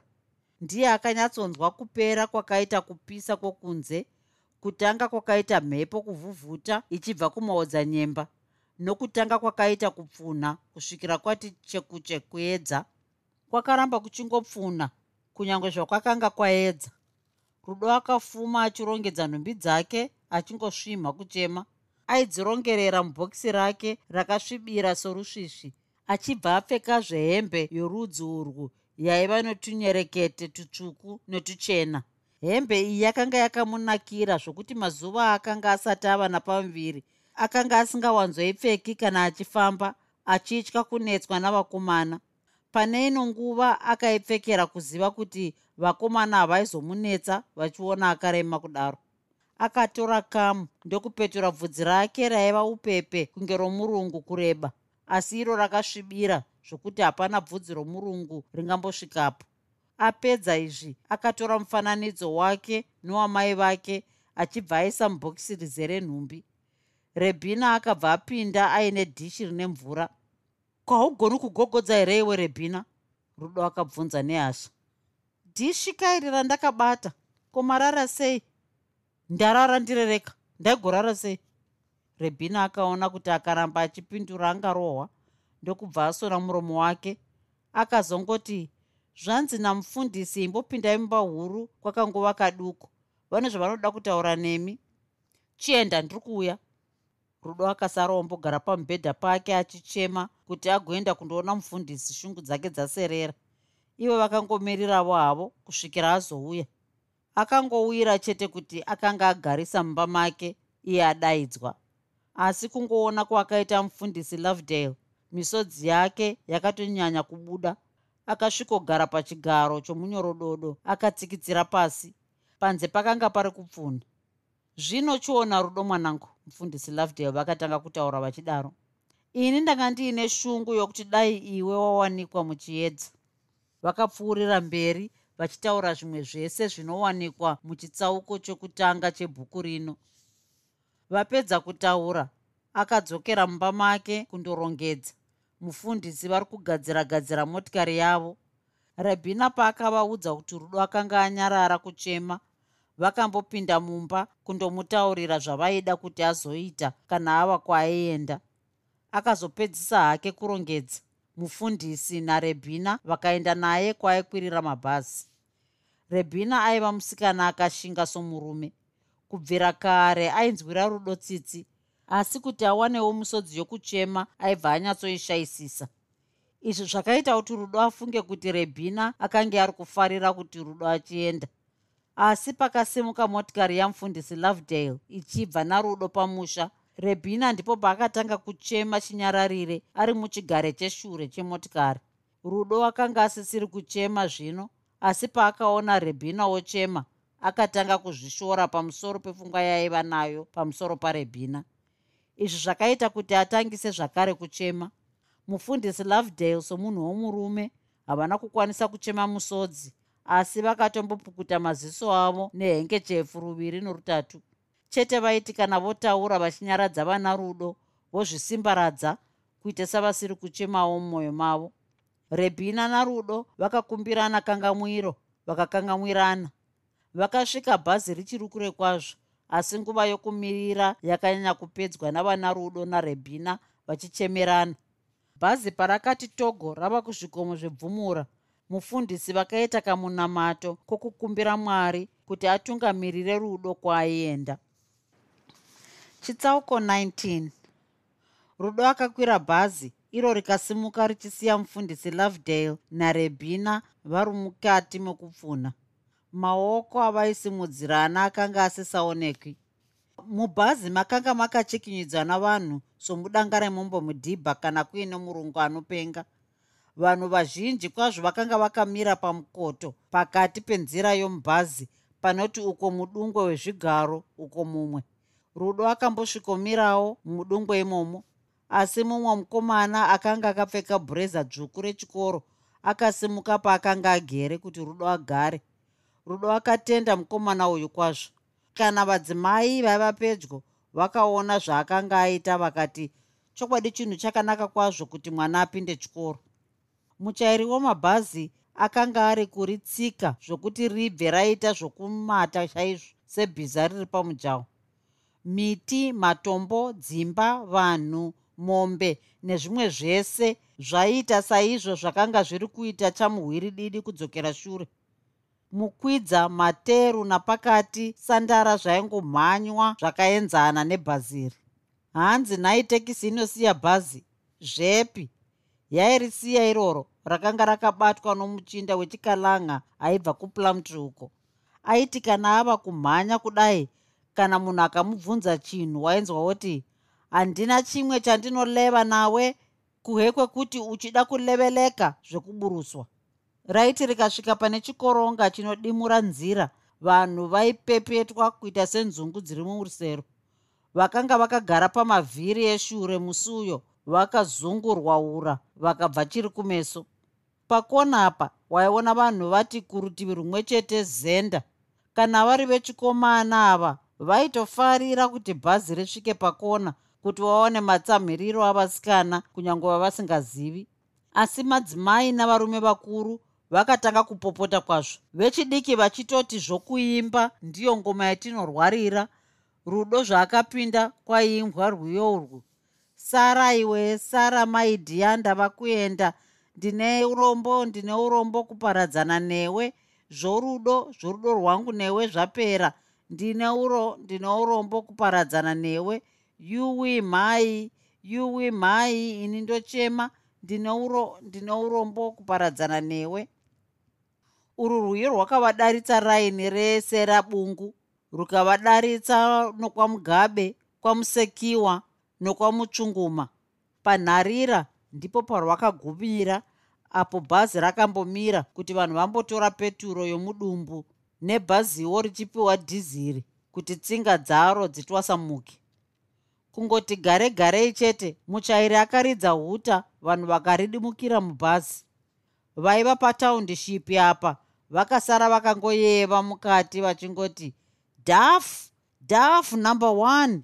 [SPEAKER 2] Ndiye akanyatsonzwa kupera kwakaita kupisa kwokunze kutanga kwakaita mhepo kuvhuvhuta ichibva kumaodzanyemba nokutanga kwakaita kupfunha kusvikira kwati chekuche kuedza kwakaramba kuchingopfunha kunyange zvakwakanga kwaedza. Rudo akafuma achirongedza nhumbi dzake achingosvimha kuchema aidzirongerera mubhokisi rake rakasvibira sorusvisvi achibva apfeka zvehembe yorudzi urwu yaiva notunyerekete tutsvuku netuchena hembe iyi yakanga yakamunakira zvokuti mazuva akanga asati ava napamuviri. Akanga asingawanzoipfeki kana achifamba achitya kunetswa navakomana. Pane ino nguva akaipfekera kuziva kuti vakomana havaizomunetsa vachiona akarema kudaro akatora kamu ndokupetura bvudzi rake raiva upepe kunge romurungu kureba. Asi iro rakasvibira zvokuti hapana bvudzi romurungu ringambosvikapo. Apedza izvi akatora mufananidzo wake nowamai vake achibva aisa mubhokisi rizere nhumbi. Rebhina akabva apinda aine dhishi rine mvura. Kwaugoni kugogodza here iwe rebhina? Rudo akabvunza nehasha. Dhishi kairi randakabata. Komarara sei ndarara ndirereka ndaigorara sei? Rebhina akaona kuti akaramba achipindura angarohwa ndokubva asona muromo wake akazongoti zvanzi namufundisi imbopindai mumba huru kwakangova kaduku. Vane zvavanoda kutaura nemi. Chienda ndiri kuuya. Rudo akasara ombogara pamubhedha pake achichema kuti agoenda kundoona mufundisi shungu dzake dzaserera. Ivo vakangomiriravo havo kusvikira azouya akangowira chete kuti akanga agarisa mumba make iye adaidzwa. Asi kungoona kwakaita mufundisi lovedale misodzi yake yakatonyanya kubuda akasvikogara pachigaro chomunyorododo akatsikitsira pasi. Panze pakanga pari kupfuna zvino chiona rudo mwanangu mufundisi lovedale vakatanga kutaura vachidaro. Ini ndanga ndiine shungu yokuti dai iwe wawanikwa muchiedza. Vakapfuurira mberi vachitaura zvimwe zvese zvinowanikwa muchitsauko chokutanga chebhuku rino. Vapedza kutaura akadzokera mumba make kundorongedza. Mufundisi vari kugadzira gadzira motikari yavo. Rebhina paakavaudza kuti rudo akanga anyarara kuchema vakambopinda mumba kundomutaurira zvavaida kuti azoita kana ava kwaaienda. Akazopedzisa hake kurongedza mufundisi narebhina vakaenda naye kwaaikwirira mabhazi. Rebhina aiva musikana akashinga somurume. Kubvira kare ainzwira rudo tsitsi asi kuti awanewo musodzi yokuchema aibva anyatsoishayisisa izvi zvakaita kuti rudo afunge kuti rebhina akanga ari kufarira kuti rudo achienda. Asi pakasimuka motikari yamufundisi lovedale ichibva narudo pamusha rebhina ndipo paakatanga kuchema chinyararire ari muchigare cheshure chemotikari. Rudo akanga asisiri kuchema zvino asi paakaona rebhina wochema akatanga kuzvishora pamusoro pepfungwa yaiva nayo pamusoro parebhina izvi zvakaita kuti atangise zvakare kuchema. Mufundisi lovedale somunhu womurume havana kukwanisa kuchema musodzi asi vakatombopukuta maziso avo nehengechefu ruviri norutatu chete vaiti kana votaura vachinyaradza vana rudo vozvisimbaradza kuita savasiri kuchemawo mumwoyo mavo. Rebhina narudo vakakumbirana kangamwiro vakakangamwirana. Vakasvika bhazi richiri kure kwazvo asi nguva yokumirira yakanyanya kupedzwa navana rudo narebhina vachichemerana. Bhazi parakati togo rava kuzvikomo zvebvumura. Mufundisi vakaita kamunamato kwokukumbira mwari kuti atungamirire rudo kwaaienda chitsauko 19 rudo akakwira bhazi iro rikasimuka richisiya mufundisi lovedale narebhina vari mukati mekupfuna maoko avaisimudzirana akanga asisaonekwi mubhazi makanga makachekinyidzwa navanhu somudanga remombo mudhibha kana kuine murungu anopenga. Vanhu vazhinji kwazvo vakanga vakamira pamukoto pakati penzira yomubhazi panoti uko mudungwe wezvigaro uko mumwe rudo akambosvikomirawo mudungwe imomo. Asi mumwe mukomana akanga akapfeka bhureza dzvuku rechikoro akasimuka paakanga agere kuti rudo agare. Rudo akatenda mukomana uyu kwazvo. Kana vadzimai vaiva pedyo vakaona zvaakanga aita vakati chokwadi chinhu chakanaka kwazvo kuti mwana apinde chikoro. Muchairi wemabhazi akanga ari kuritsika zvokuti ribve raita zvokumata chaizvo sebhiza riri pamujaho miti matombo dzimba vanhu mombe nezvimwe zvese zvaiita saizvo zvakanga zviri kuita chamuhwiri didi kudzokera shure. Mukwidza materu napakati sandara zvaingomhanywa zvakaenzana nebhaziri. Hanzi nhai tekisi inosiya bhazi zvepi yairisiya iroro rakanga rakabatwa nomuchinda wechikalanga aibva kuplamtry uko aiti kana ava kumhanya kudai kana munhu akamubvunza chinhu wainzwa woti handina chimwe chandinoreva nawe kuhe kwekuti uchida kuleveleka zvekuburuswa. Raiti rikasvika pane chikoronga chinodimura nzira. Vanhu vaipepetwa kuita senzungu dziri murusero vakanga vakagara pamavhiri eshure musi uyo vakazungurwaura vakabva chiri kumeso. Pakona apa waiona vanhu vati kurutivi rumwe chete zenda. Kana vari vechikomana ava vaitofarira kuti bhazi risvike pakona kuti vaone matsamhiriro avasikana kunyange vavasingazivi asi madzimai navarume vakuru vakatanga kupopota kwazvo. Vechidiki vachitoti zvokuimba ndiyo ngoma yatinorwarira rudo zvaakapinda kwaimbwa rwiyo urwu. Sara iwe sara maidhiya ndava kuenda ndine urombo ndine urombo kuparadzana newe. Zvorudo zvorudo rwangu newe zvapera ndine uro ndine urombo kuparadzana newe. Yuwi mhai yuwi mhai ini ndochema. Ndine uro ndine urombo kuparadzana newe. Urwu rwiyo rwakavadaritsa raini rese rabungu rukavadaritsa nokwamugabe kwamusekiwa nokwamutsvunguma panharira ndipo parwakagumira apo bhazi rakambomira kuti vanhu vambotora peturo yomudumbu nebhaziwo richipiwa dhiziri kuti tsinga dzaro dzitwasamuke. Kungoti gare garei chete muchairi akaridza huta vanhu vakaridimukira mubhazi. Vaiva pataundishipi apa vakasara vakangoyeva mukati vachingoti daf daf number one.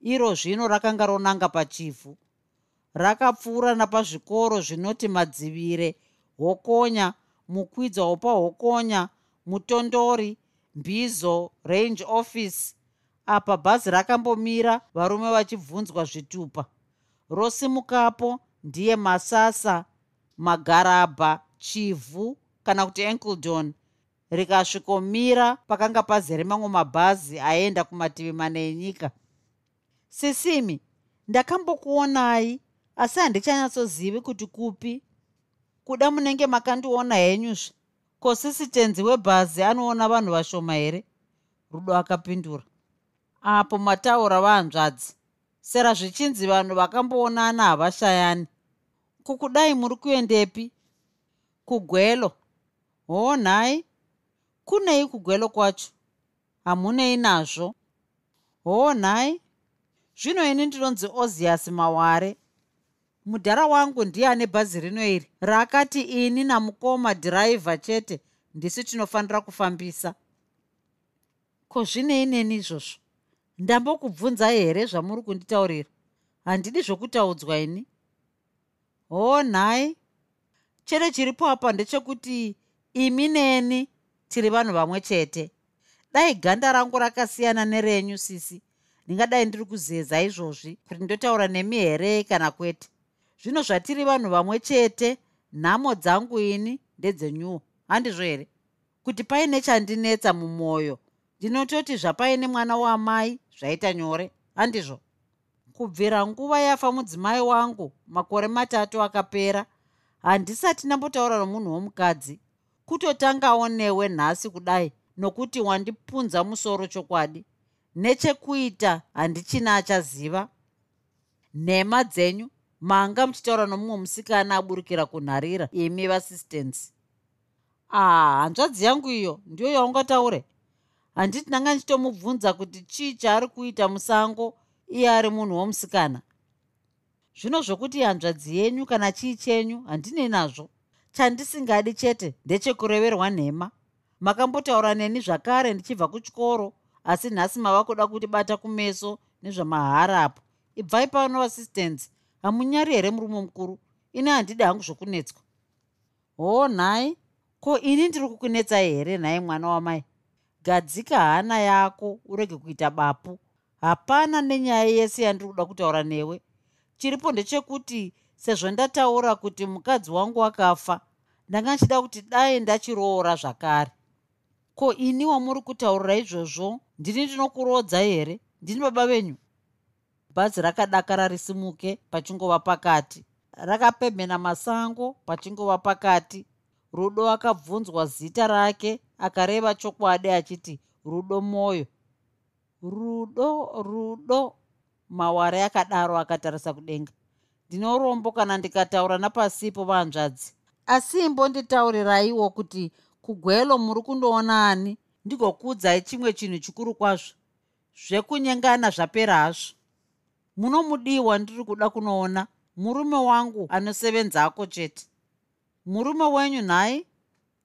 [SPEAKER 2] Iro zvino rakanga ronanga pachifu. Rakapfuura napazvikoro zvinoti madzivire hokonya mukwidzwa wopahokonya mutondori mbizo range office. Apa bhazi rakambomira varume vachibvunzwa zvitupa. Rosimukapo ndiye masasa magarabha chivhu kana kuti enkledon rikasvikomira pakanga pazere mamwe mabhazi aenda kumativi mana enyika. Sisimi ndakambokuonai asi handichanyatsozivi kuti kupi? Kuda munenge makandiona henyuzve kosisitenzi webhazi anoona vanhu vashoma here? Rudo akapindura. Apo mataura vahanzvadzi sera zvichinzi vanhu vakamboonana havashayani. Kukudai muri kuendepi? Kugwelo. Hoo nhai kunei kugwelo kwacho? Hamunei nazvo. Hoo nhai zvino ini ndinonzi oziasi maware mudhara wangu ndiye ane bhazi rino iri. Rakati ini namukoma dhiraivha chete ndisi tinofanira kufambisa. Ko zvinei neni izvozvo? Ndambokubvunzai here zvamuri kunditaurira? Handidi zvokutaudzwa ini? Hoo nhai. Chere chiripo apa ndechekuti imi neni tiri vanhu vamwe chete. Dai ganda rangu rakasiyana nerenyu sisi. Ndingadai ndiri kuzeza izvozvi kuti ndotaura nemi here kana kwete zvino zvatiri vanhu vamwe chete nhamo dzangu ini ndedzenyuwo handizvo here? Kuti paine chandinetsa mumwoyo ndinototi zvapaine mwana wamai zvaita nyore. Handizvo. Kubvira nguva yafa mudzimai wangu makore matatu akapera handisati ndambotaura nomunhu womukadzi. Kutotangawo newe nhasi kudai nokuti wandipunza musoro chokwadi. Nechekuita handichina achaziva. Nhema dzenyu manga muchitaura nomumwe musikana aburukira kunharira. Imi vassistants. Ah hanzvadzi yangu iyo ndiyo yaungataure? Handiti ndanga ndichitomubvunza kuti chii chaari kuita musango iye ari munhu womusikana? Zvino zvokuti hanzvadzi yenyu kana chii chenyu handinei nazvo. Chandisingadi chete ndechekureverwa nhema. Makambotaura neni zvakare ndichibva kuchikoro asi nhasi mava kuda kuti bata kumeso nezvamahara apo. Ibvai pano vassistants hamunyari here murume mukuru? Ini handidi hangu zvokunetswa. Hoo nhai. Ko ini ndiri kukunetsai here nhai mwana wamai? Gadzika hana yako urege kuita bapu. Hapana nenyaya yese yandiri kuda kutaura newe. Chiripo ndechekuti sezvo ndataura kuti mukadzi wangu akafa ndanga nchida kuti dai ndachiroora zvakare. Ko ini wamuri kutaurira izvozvo? Ndini ndinokurodza here? Ndini baba venyu bhazi rakadakara risimuke pachingova pakati. Rakapemhena masango pachingova pakati. Rudo akabvunzwa zita rake akareva chokwadi achiti rudo mwoyo rudo rudo maware akadaro akatarisa kudenga. Ndinorombo kana ndikataura napasipo vanzvadzi. Asi imbonditaurirayiwo kuti kugwelo muri kundoona ani? Ndigokuudzai chimwe chinhu chikuru kwazvo. Zvekunyengana zvapera hazvo munomudiwa ndiri kuda kunoona? Murume wangu anosevenzako chete. Murume wenyu nhai?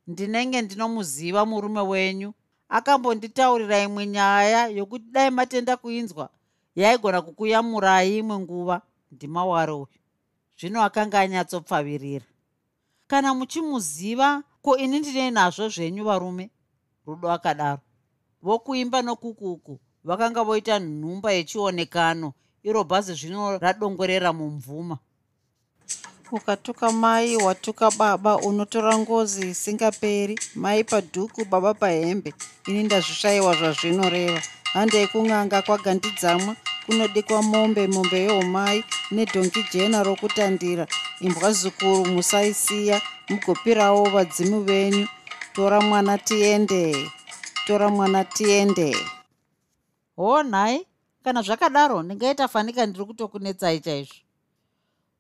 [SPEAKER 2] Ndinenge ndinomuziva murume wenyu. Akambonditaurira imwe nyaya yokuti dai matenda kuinzwa yaigona kukuyamurai imwe nguva. Ndimawari uyu. Zvino akanga anyatsopfavirira. Kana muchimuziva ko ini ndinei nazvo zvenyu varume? Rudo akadaro. Vokuimba nokukuku. Vakanga voita nhumba yechionekano iro bhazi zvino radongorera mumvuma. Ukatuka mai watuka baba unotora ngozi isingaperi mai padhuku baba pahembe. Ini ndazvishayiwa zvazvinoreva. Handei kun'anga kwagandidzamwa kunodikwa mombe mombe yeumai nedhongi jena rokutandira. Imbwa zukuru musaisiya mugopirawo vadzimu venyu. Tora mwana tiende tora mwana tiende. Hoo nhai kana zvakadaro ndingaita fanika ndiri kutokunetsai chaizvo.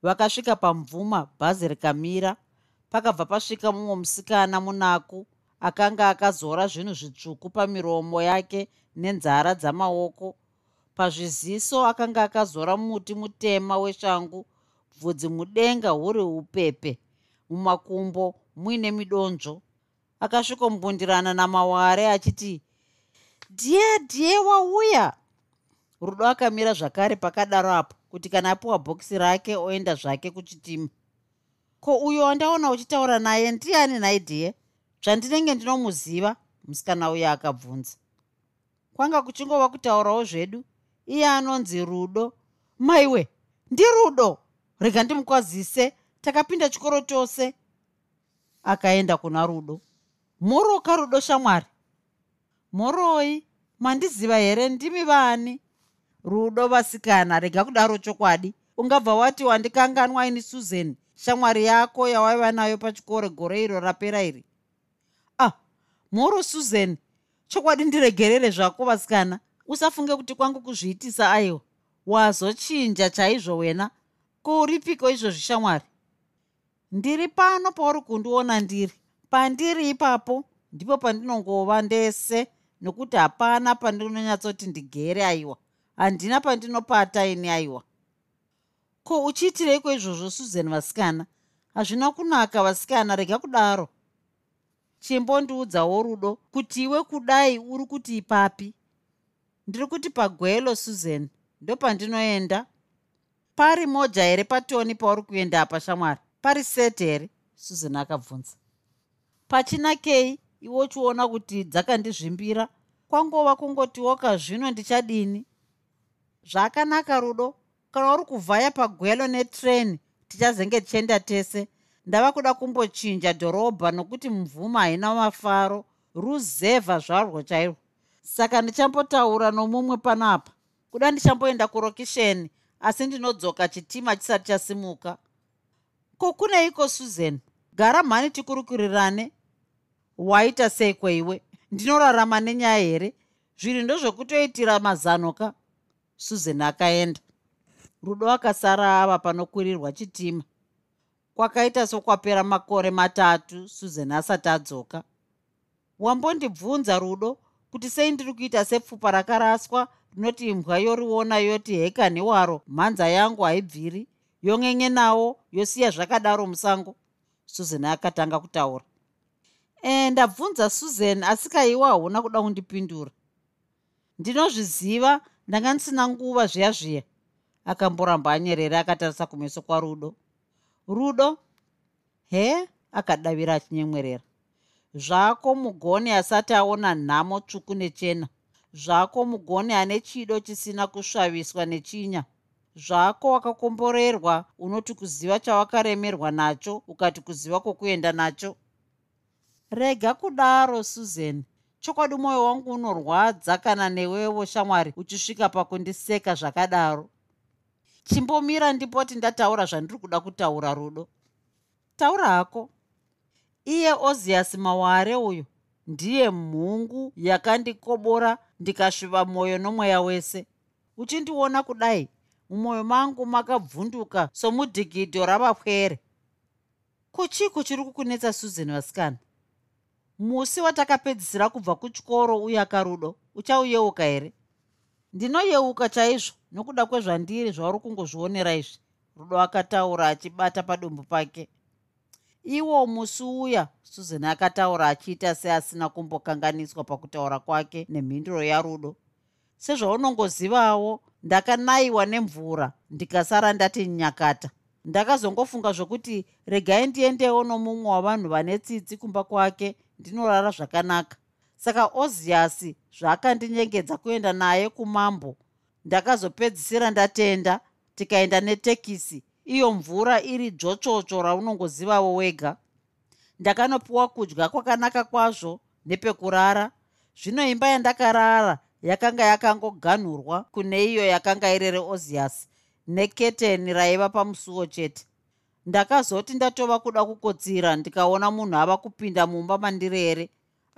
[SPEAKER 2] Vakasvika pamvuma bhazi rikamira. Pakabva pasvika mumwe musikana munaku akanga akazora zvinhu zvitsvuku pamiromo yake nenzara dzamaoko. Pazviziso akanga akazora muti mutema weshangu bvudzi mudenga huri upepe. Mumakumbo muine midonzvo. Akasvikombundirana namaware achiti dhiye dhiye wauya rudo akamira zvakare pakadaro apo kuti kana apiwa bhokisi rake oenda zvake kuchitima ko uyo wandaona uchitaura naye ndiani naidhiye zvandinenge ndinomuziva musikana uyo akabvunza. Kwanga kuchingova kutaurawo zvedu? Iye anonzi rudo. Maiwe ndirudo rega ndimukwazise takapinda chikoro chose. Akaenda kuna rudo. Moroka rudo shamwari. Moroi mandiziva here ndimi vani rudo vasikana rega kudaro chokwadi. Ungabva wati wandikanganwa ini susan shamwari yako yawaiva nayo pachikoro gore iro rapera iri. Ah moro susan chokwadi ndiregerere zvako vasikana. Usafunge kuti kwangu kuzviitisa aiwa wazochinja chaizvo wena. Kouripiko izvozvi shamwari? Ndiri pano pauri kundiona ndiri. Pandiri ipapo ndipo pandinongova ndese nokuti hapana pandinonyatsoti ndigere aiwa handina pandinopata ini aiwa. Ko uchiitireiko izvozvo susan vasikana? Hazvina kunaka vasikana rega kudaro. Chimbondiudzawo rudo kuti iwe kudai uri kuti ipapi? Ndiri kuti pagwelo susan ndopandinoenda. Pari moja here patoni pauri kuenda apa shamwari? Pari sete here? Susan akabvunza. Pachinakei iwe uchiona kuti dzakandizvimbira? Kwangova kungotiwoka zvino ndichadini zvakanaka rudo. Kana uri kuvhaya pagwelo netreni tichazenge tichienda tese. Ndava kuda kumbochinja dhorobha nokuti mvuma haina mafaro. Ruzevha zvarwo chairwo saka ndichambotaura nomumwe panapa kuda ndichamboenda kurokisheni asi ndinodzoka chitima chisati chasimuka. Ko kuneiko susan? Gara mhani tikurukurirane waita sei kweiwe ndinorarama nenyaya here? Zviri ndozvekutoitira mazanoka susan akaenda. Rudo akasara ava panokwirirwa chitima. Kwakaita sokwapera makore matatu susan asati adzoka. Wambondibvunza rudo kuti sei ndiri kuita sepfupa rakaraswa rinoti imbwa yoriona yoti hekani waro mhanza yangu haibviri yonyenye nawo yosiya zvakadaro musango. Susan akatanga kutaura. E ndabvunza susan asi kaiwa hauna kuda kundipindura. Ndinozviziva ndanga ndisina nguva zviya zviya. Akamboramba anyerere akatarisa kumeso kwarudo rudo. He akadavira achinyemwerera. Zvako mugoni asati aona nhamo tsvuku nechena. Zvako mugoni ane chido chisina kusvaviswa nechinya. Zvako wakakomborerwa unoti kuziva chawakaremerwa nacho ukati kuziva kwokuenda nacho. Rega kudaro susan chokwadi mwoyo wangu unorwadza kana newewo shamwari uchisvika pakundiseka zvakadaro. Chimbomira ndipoti ndataura zvandiri kuda kutaura rudo. Taura hako. Iye oziasi maware uyu ndiye mhungu yakandikobora ndikasviva mwoyo nomweya wese. Uchindiona kudai mumwoyo mangu makabvunduka somudhigidho ravapwere kuchiko chiri kukunetsa susan vasikana musi watakapedzisira kubva kuchikoro uye akarudo uchauyeuka here? Ndinoyeuka chaizvo nokuda kwezvandiri zvauri kungozvionera izvi rudo akataura achibata padumbu pake. Iwo musi uya susan akataura achiita seasina kumbokanganiswa pakutaura kwake nemhinduro yarudo sezvaunongozivawo ndakanayiwa nemvura ndikasara ndati nyakata. Ndakazongofunga zvokuti regai ndiendewo nomumwe wavanhu vane tsitsi kumba kwake ndinorara zvakanaka. Saka oziasi zvaakandinyengedza kuenda naye kumambo. Ndakazopedzisira ndatenda tikaenda netekisi iyo mvura iri dzotsvotsvo raunongozivawo wega. Ndakanopiwa kudya kwakanaka kwazvo nepekurara. Zvino imba yandakarara yakanga yakangoganhurwa kune iyo yakanga irere oziasi neketeni raiva pamusuwo chete ndakazoti ndatova kuda kukotsira ndikaona munhu ava kupinda mumba mandirere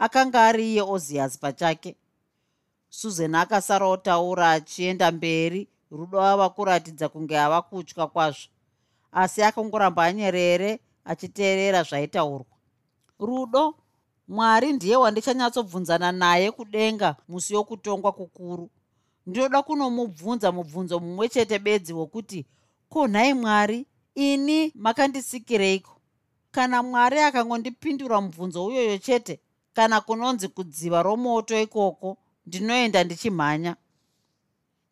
[SPEAKER 2] akanga ari iye oziasi pachake. Susan akasara otaura achienda mberi rudo ava kuratidza kunge ava kutya kwazvo. Asi akangoramba anyerere achiteerera zvaitaurwa. Rudo mwari ndiye wandichanyatsobvunzana naye kudenga musi yokutongwa kukuru. Ndinoda kunomubvunza mubvunzo mumwe chete bedzi wokuti ko nhai mwari ini makandisikireiko? Kana mwari akangondipindura mubvunzo uyoyo chete kana kunonzi kudziva romoto ikoko ndinoenda ndichimhanya.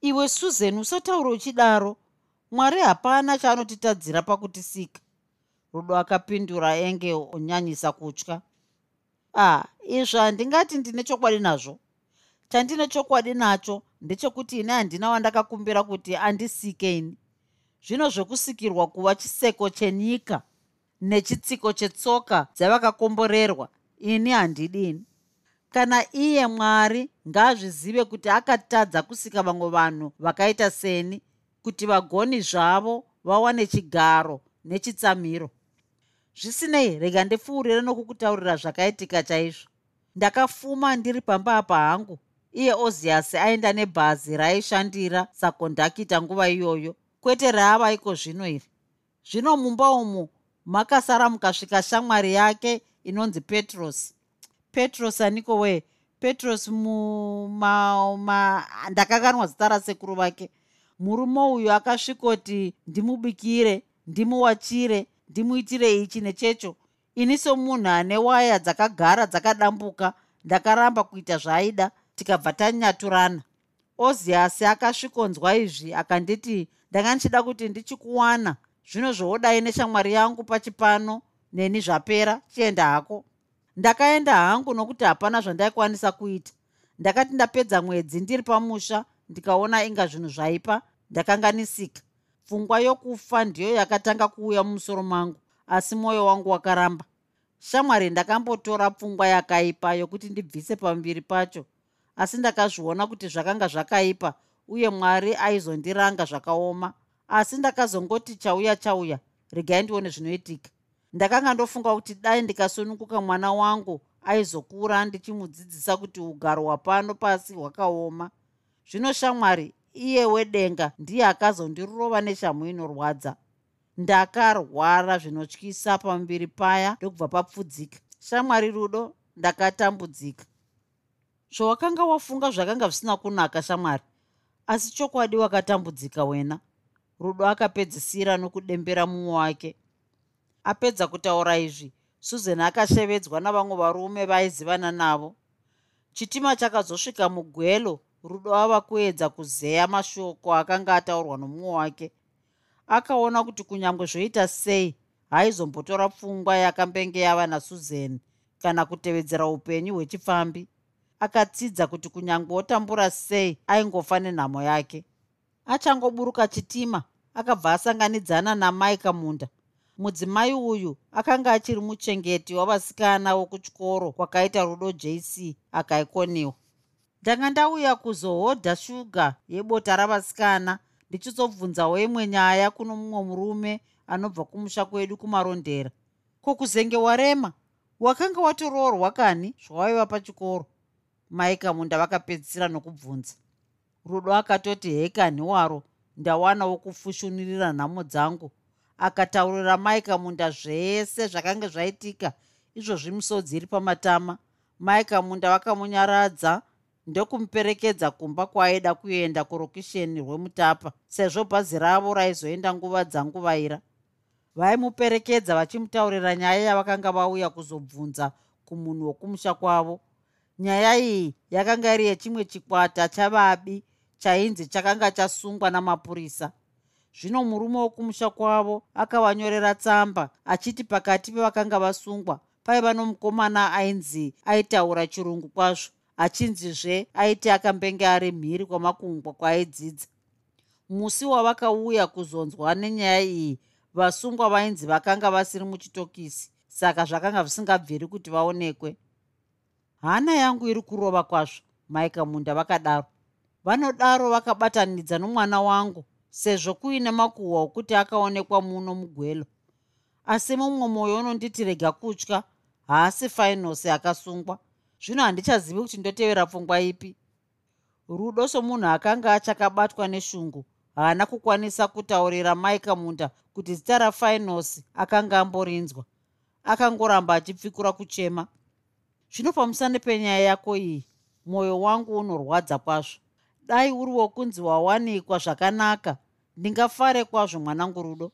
[SPEAKER 2] Iwe susan usataura uchidaro. Mwari hapana chaanotitadzira pakutisika. Rudo akapindura enge onyanyisa kutya. Ah izvo handingati ndine chokwadi nazvo. Chandine chokwadi nacho ndechekuti ine handina wandakakumbira kuti andisike ini zvino zvokusikirwa kuva chiseko chenyika nechitsiko chetsoka dzavakakomborerwa. Ini handidini kana iye mwari ngaazvizive kuti akatadza kusika vamwe vanhu vakaita seni kuti vagoni zvavo vawane chigaro nechitsamiro. Zvisinei rega ndipfuurire nokukutaurira zvakaitika chaizvo. Ndakafuma ndiri pamba apa hangu. Iye oziasi aenda nebhazi raishandira sakondakita nguva iyoyo kwete raava iko zvino iri zvino mumba umu makasara mukasvika shamwari yake inonzi petrosi petros aniko wee petros muma ndakakanwa zita rasekuru vake. Murume uyu akasvikoti ndimubikire ndimuwachire ndimuitire ichi nechecho. Ini somunhu ane waya dzakagara dzakadambuka ndakaramba kuita zvaaida tikabva tanyaturana. Oziasi akasvikonzwa izvi akanditi ndanga ndichida kuti ndichikuwana. Zvino zvoodai neshamwari yangu pachipano neni zvapera chienda hako ndakaenda hangu nokuti hapana zvandaikwanisa kuita. Ndakati ndapedza mwedzi ndiri pamusha ndikaona inga zvinhu zvaipa ndakanganisika. Pfungwa yokufa ndiyo yakatanga kuuya mumusoro mangu asi mwoyo wangu wakaramba. Shamwari ndakambotora pfungwa yakaipa yokuti ndibvise pamuviri pacho asi ndakazviona kuti zvakanga zvakaipa uye mwari aizondiranga zvakaoma. Asi ndakazongoti chauya chauya regai ndione zvinoitika. Ndakanga ndofunga kuti dai ndikasununguka mwana wangu aizokura ndichimudzidzisa kuti ugaro hwapano pasi hwakaoma. Zvino shamwari iye wedenga ndiye akazondirova neshamu inorwadza ndakarwara zvinotyisa pamuviri paya ndokubva papfudzika. Shamwari rudo ndakatambudzika. Zvawakanga wafunga zvakanga zvisina kunaka shamwari asi chokwadi wakatambudzika wena. Rudo akapedzisira nokudembera mumwe wake. Apedza kutaura izvi susan akashevedzwa navamwe varume vaizivana navo. Chitima chakazosvika mugwelo rudo ava kuedza kuzeya mashoko akanga ataurwa nomumwe wake. Akaona kuti kunyange zvoita sei haaizombotora pfungwa yakambenge yava nasusan kana kutevedzera upenyu hwechifambi akatsidza kuti kunyange otambura sei aingofa nenhamo yake. Achangoburuka chitima akabva asanganidzana namai kamunda mudzimai uyu akanga achiri muchengeti wavasikana wokuchikoro kwakaita rudo jc akaikoniwa. Ndanga ndauya kuzohodha shuga yebota ravasikana ndichizobvunzawo imwe nyaya kuno mumwe murume anobva kumusha kwedu kumarondera. Ko kuzenge warema? Wakanga watoroorwa kani zvawaiva pachikoro mai kamunda vakapedzisira nokubvunza. Rudo akatoti hekani waro ndawana wokufushunirira nhamo dzangu. Akataurira maika munda zvese zvakanga zvaitika izvozvi misodzi iri pamatama. Maika munda vakamunyaradza ndokumuperekedza kumba kwaaida kuenda kurokisheni rwemutapa sezvo bhazi ravo raizoenda nguva dzanguvaira. Vaimuperekedza vachimutaurira nyaya yavakanga vauya kuzobvunza kumunhu wokumusha kwavo nyaya iyi yakanga iri yechimwe chikwata chavabi chainzi chakanga chasungwa namapurisa. Zvino murume wokumusha kwavo akavanyorera tsamba achiti pakati pevakanga vasungwa paiva nomukomana ainzi aitaura chirungu kwazvo achinzizve aiti akambenge ari mhiri kwamakungwa kwaaidzidza. Musi wavakauya kuzonzwa nenyaya iyi vasungwa vainzi vakanga vasiri muchitokisi saka zvakanga zvisingabviri kuti vaonekwe hana yangu iri kurova kwazvo. Maika munda vakadaro. Vanodaro vakabatanidza nomwana wangu sezvo kuine makuhwa okuti akaonekwa muno mugwelo. Asi mumwe mwoyo unonditi rega kutya. Haasi fainosi akasungwa. Zvino handichazivi kuti ndotevera pfungwa ipi. Rudo somunhu akanga achakabatwa neshungu haana kukwanisa kutaurira maika munda kuti zita rafainosi akanga amborinzwa. Akangoramba achipfikura kuchema zvino pamusana penyaya yako iyi mwoyo wangu unorwadza kwazvo. Dai uri wokunzi wawanikwa zvakanaka ndingafare kwazvo mwanangu rudo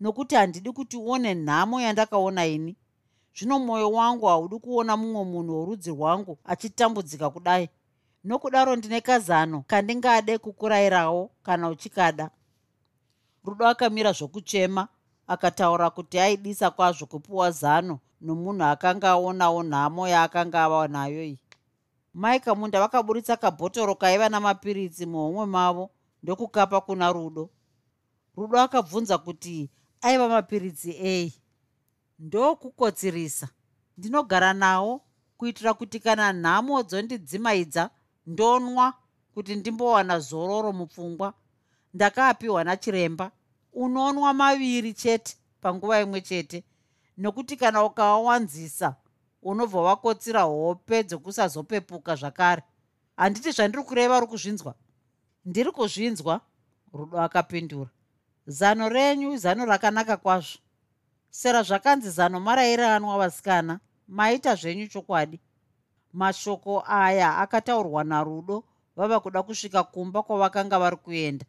[SPEAKER 2] nokuti handidi kuti uone nhamo yandakaona ini. Zvino mwoyo wangu haudi kuona mumwe munhu worudzi rwangu achitambudzika kudai. Nokudaro ndine kazano kandingade kukurayirawo kana uchikada. Rudo akamira zvokuchema akataura kuti aidisa kwazvo kupiwa zano nomunhu akanga aonawo nhamo yaakanga ava nayo iyi. Maika munda vakaburitsa kabhotoro kaiva namapiritsi muhomwe mavo ndokukapa kuna rudo. Rudo akabvunza kuti aiva mapiritsi ei? Ndokukotsirisa. Ndinogara nawo kuitira kuti kana nhamo dzondidzimaidza ndonwa kuti ndimbowana zororo mupfungwa. Ndakaapiwa nachiremba unonwa maviri chete panguva imwe chete. Nokuti kana ukawawanzisa unobva wakotsira hope dzokusazopepuka zvakare. Handiti zvandiri kureva ri kuzvinzwa. Ndiri kuzvinzwa rudo akapindura. Zano renyu zano rakanaka kwazvo. Sera zvakanzi zano marairanwa vasikana maita zvenyu chokwadi. Mashoko aya akataurwa narudo vava kuda kusvika kumba kwavakanga vari kuenda.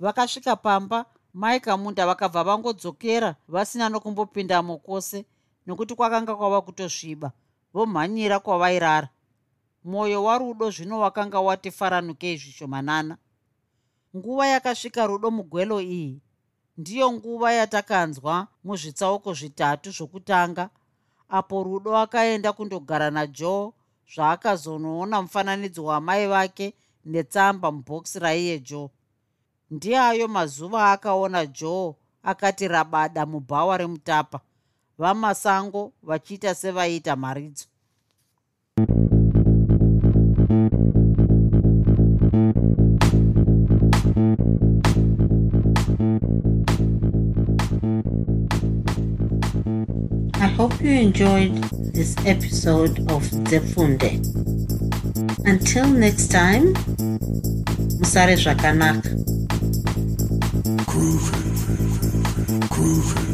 [SPEAKER 2] Vakasvika pamba maika munda vakabva vangodzokera vasina nokumbopindamo kwose nokuti kwakanga kwava kutosviba. Vomhanyira kwavairara. Mwoyo warudo zvino wakanga wati faranukei zvishomanana nguva yakasvika rudo mugwelo iyi. Ndiyo nguva yatakanzwa muzvitsauko zvitatu zvokutanga apo rudo akaenda kundogara najoe zvaakazonoona mufananidzo wamai vake netsamba mubhokisi raiye joe ndiayo mazuva akaona joe akati rabada mubhawa remutapa vamasango vachiita sevaiita mharidzo
[SPEAKER 1] I hope you enjoyed this episode of Zefunde. Until next time, Musare Zvakanaka.
[SPEAKER 3] groove, groove.